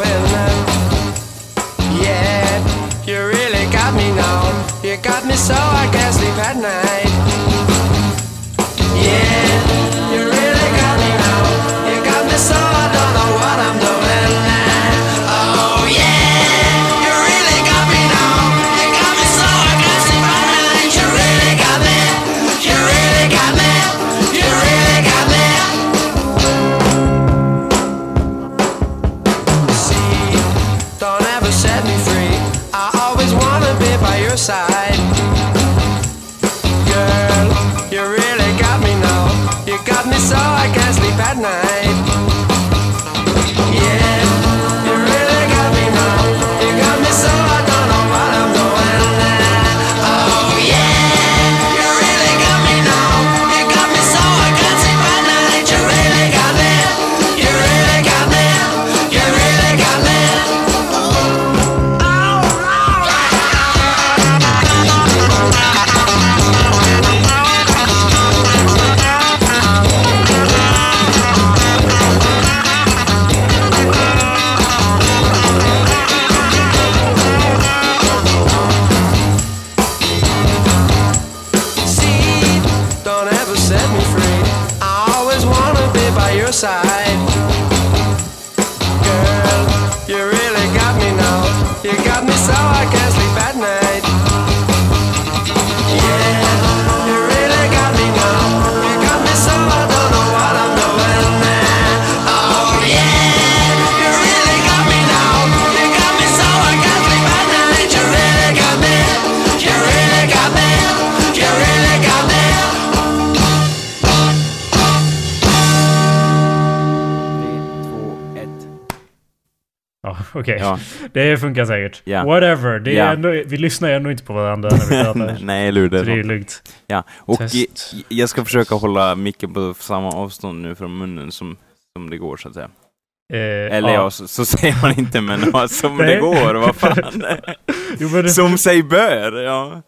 Ja. Det funkar säkert. Yeah. Whatever. Det är yeah. ändå, vi lyssnar ju ändå inte på varandra när vi pratar. Nej, eller hur. Det är, det lugnt. Ja. Och Test. jag ska försöka hålla micken på samma avstånd nu från munnen som, som det går, så att säga. Eh, Eller ja, så, så, säger man inte, men som det går, vad fan. jo, det... Som sig bör, ja.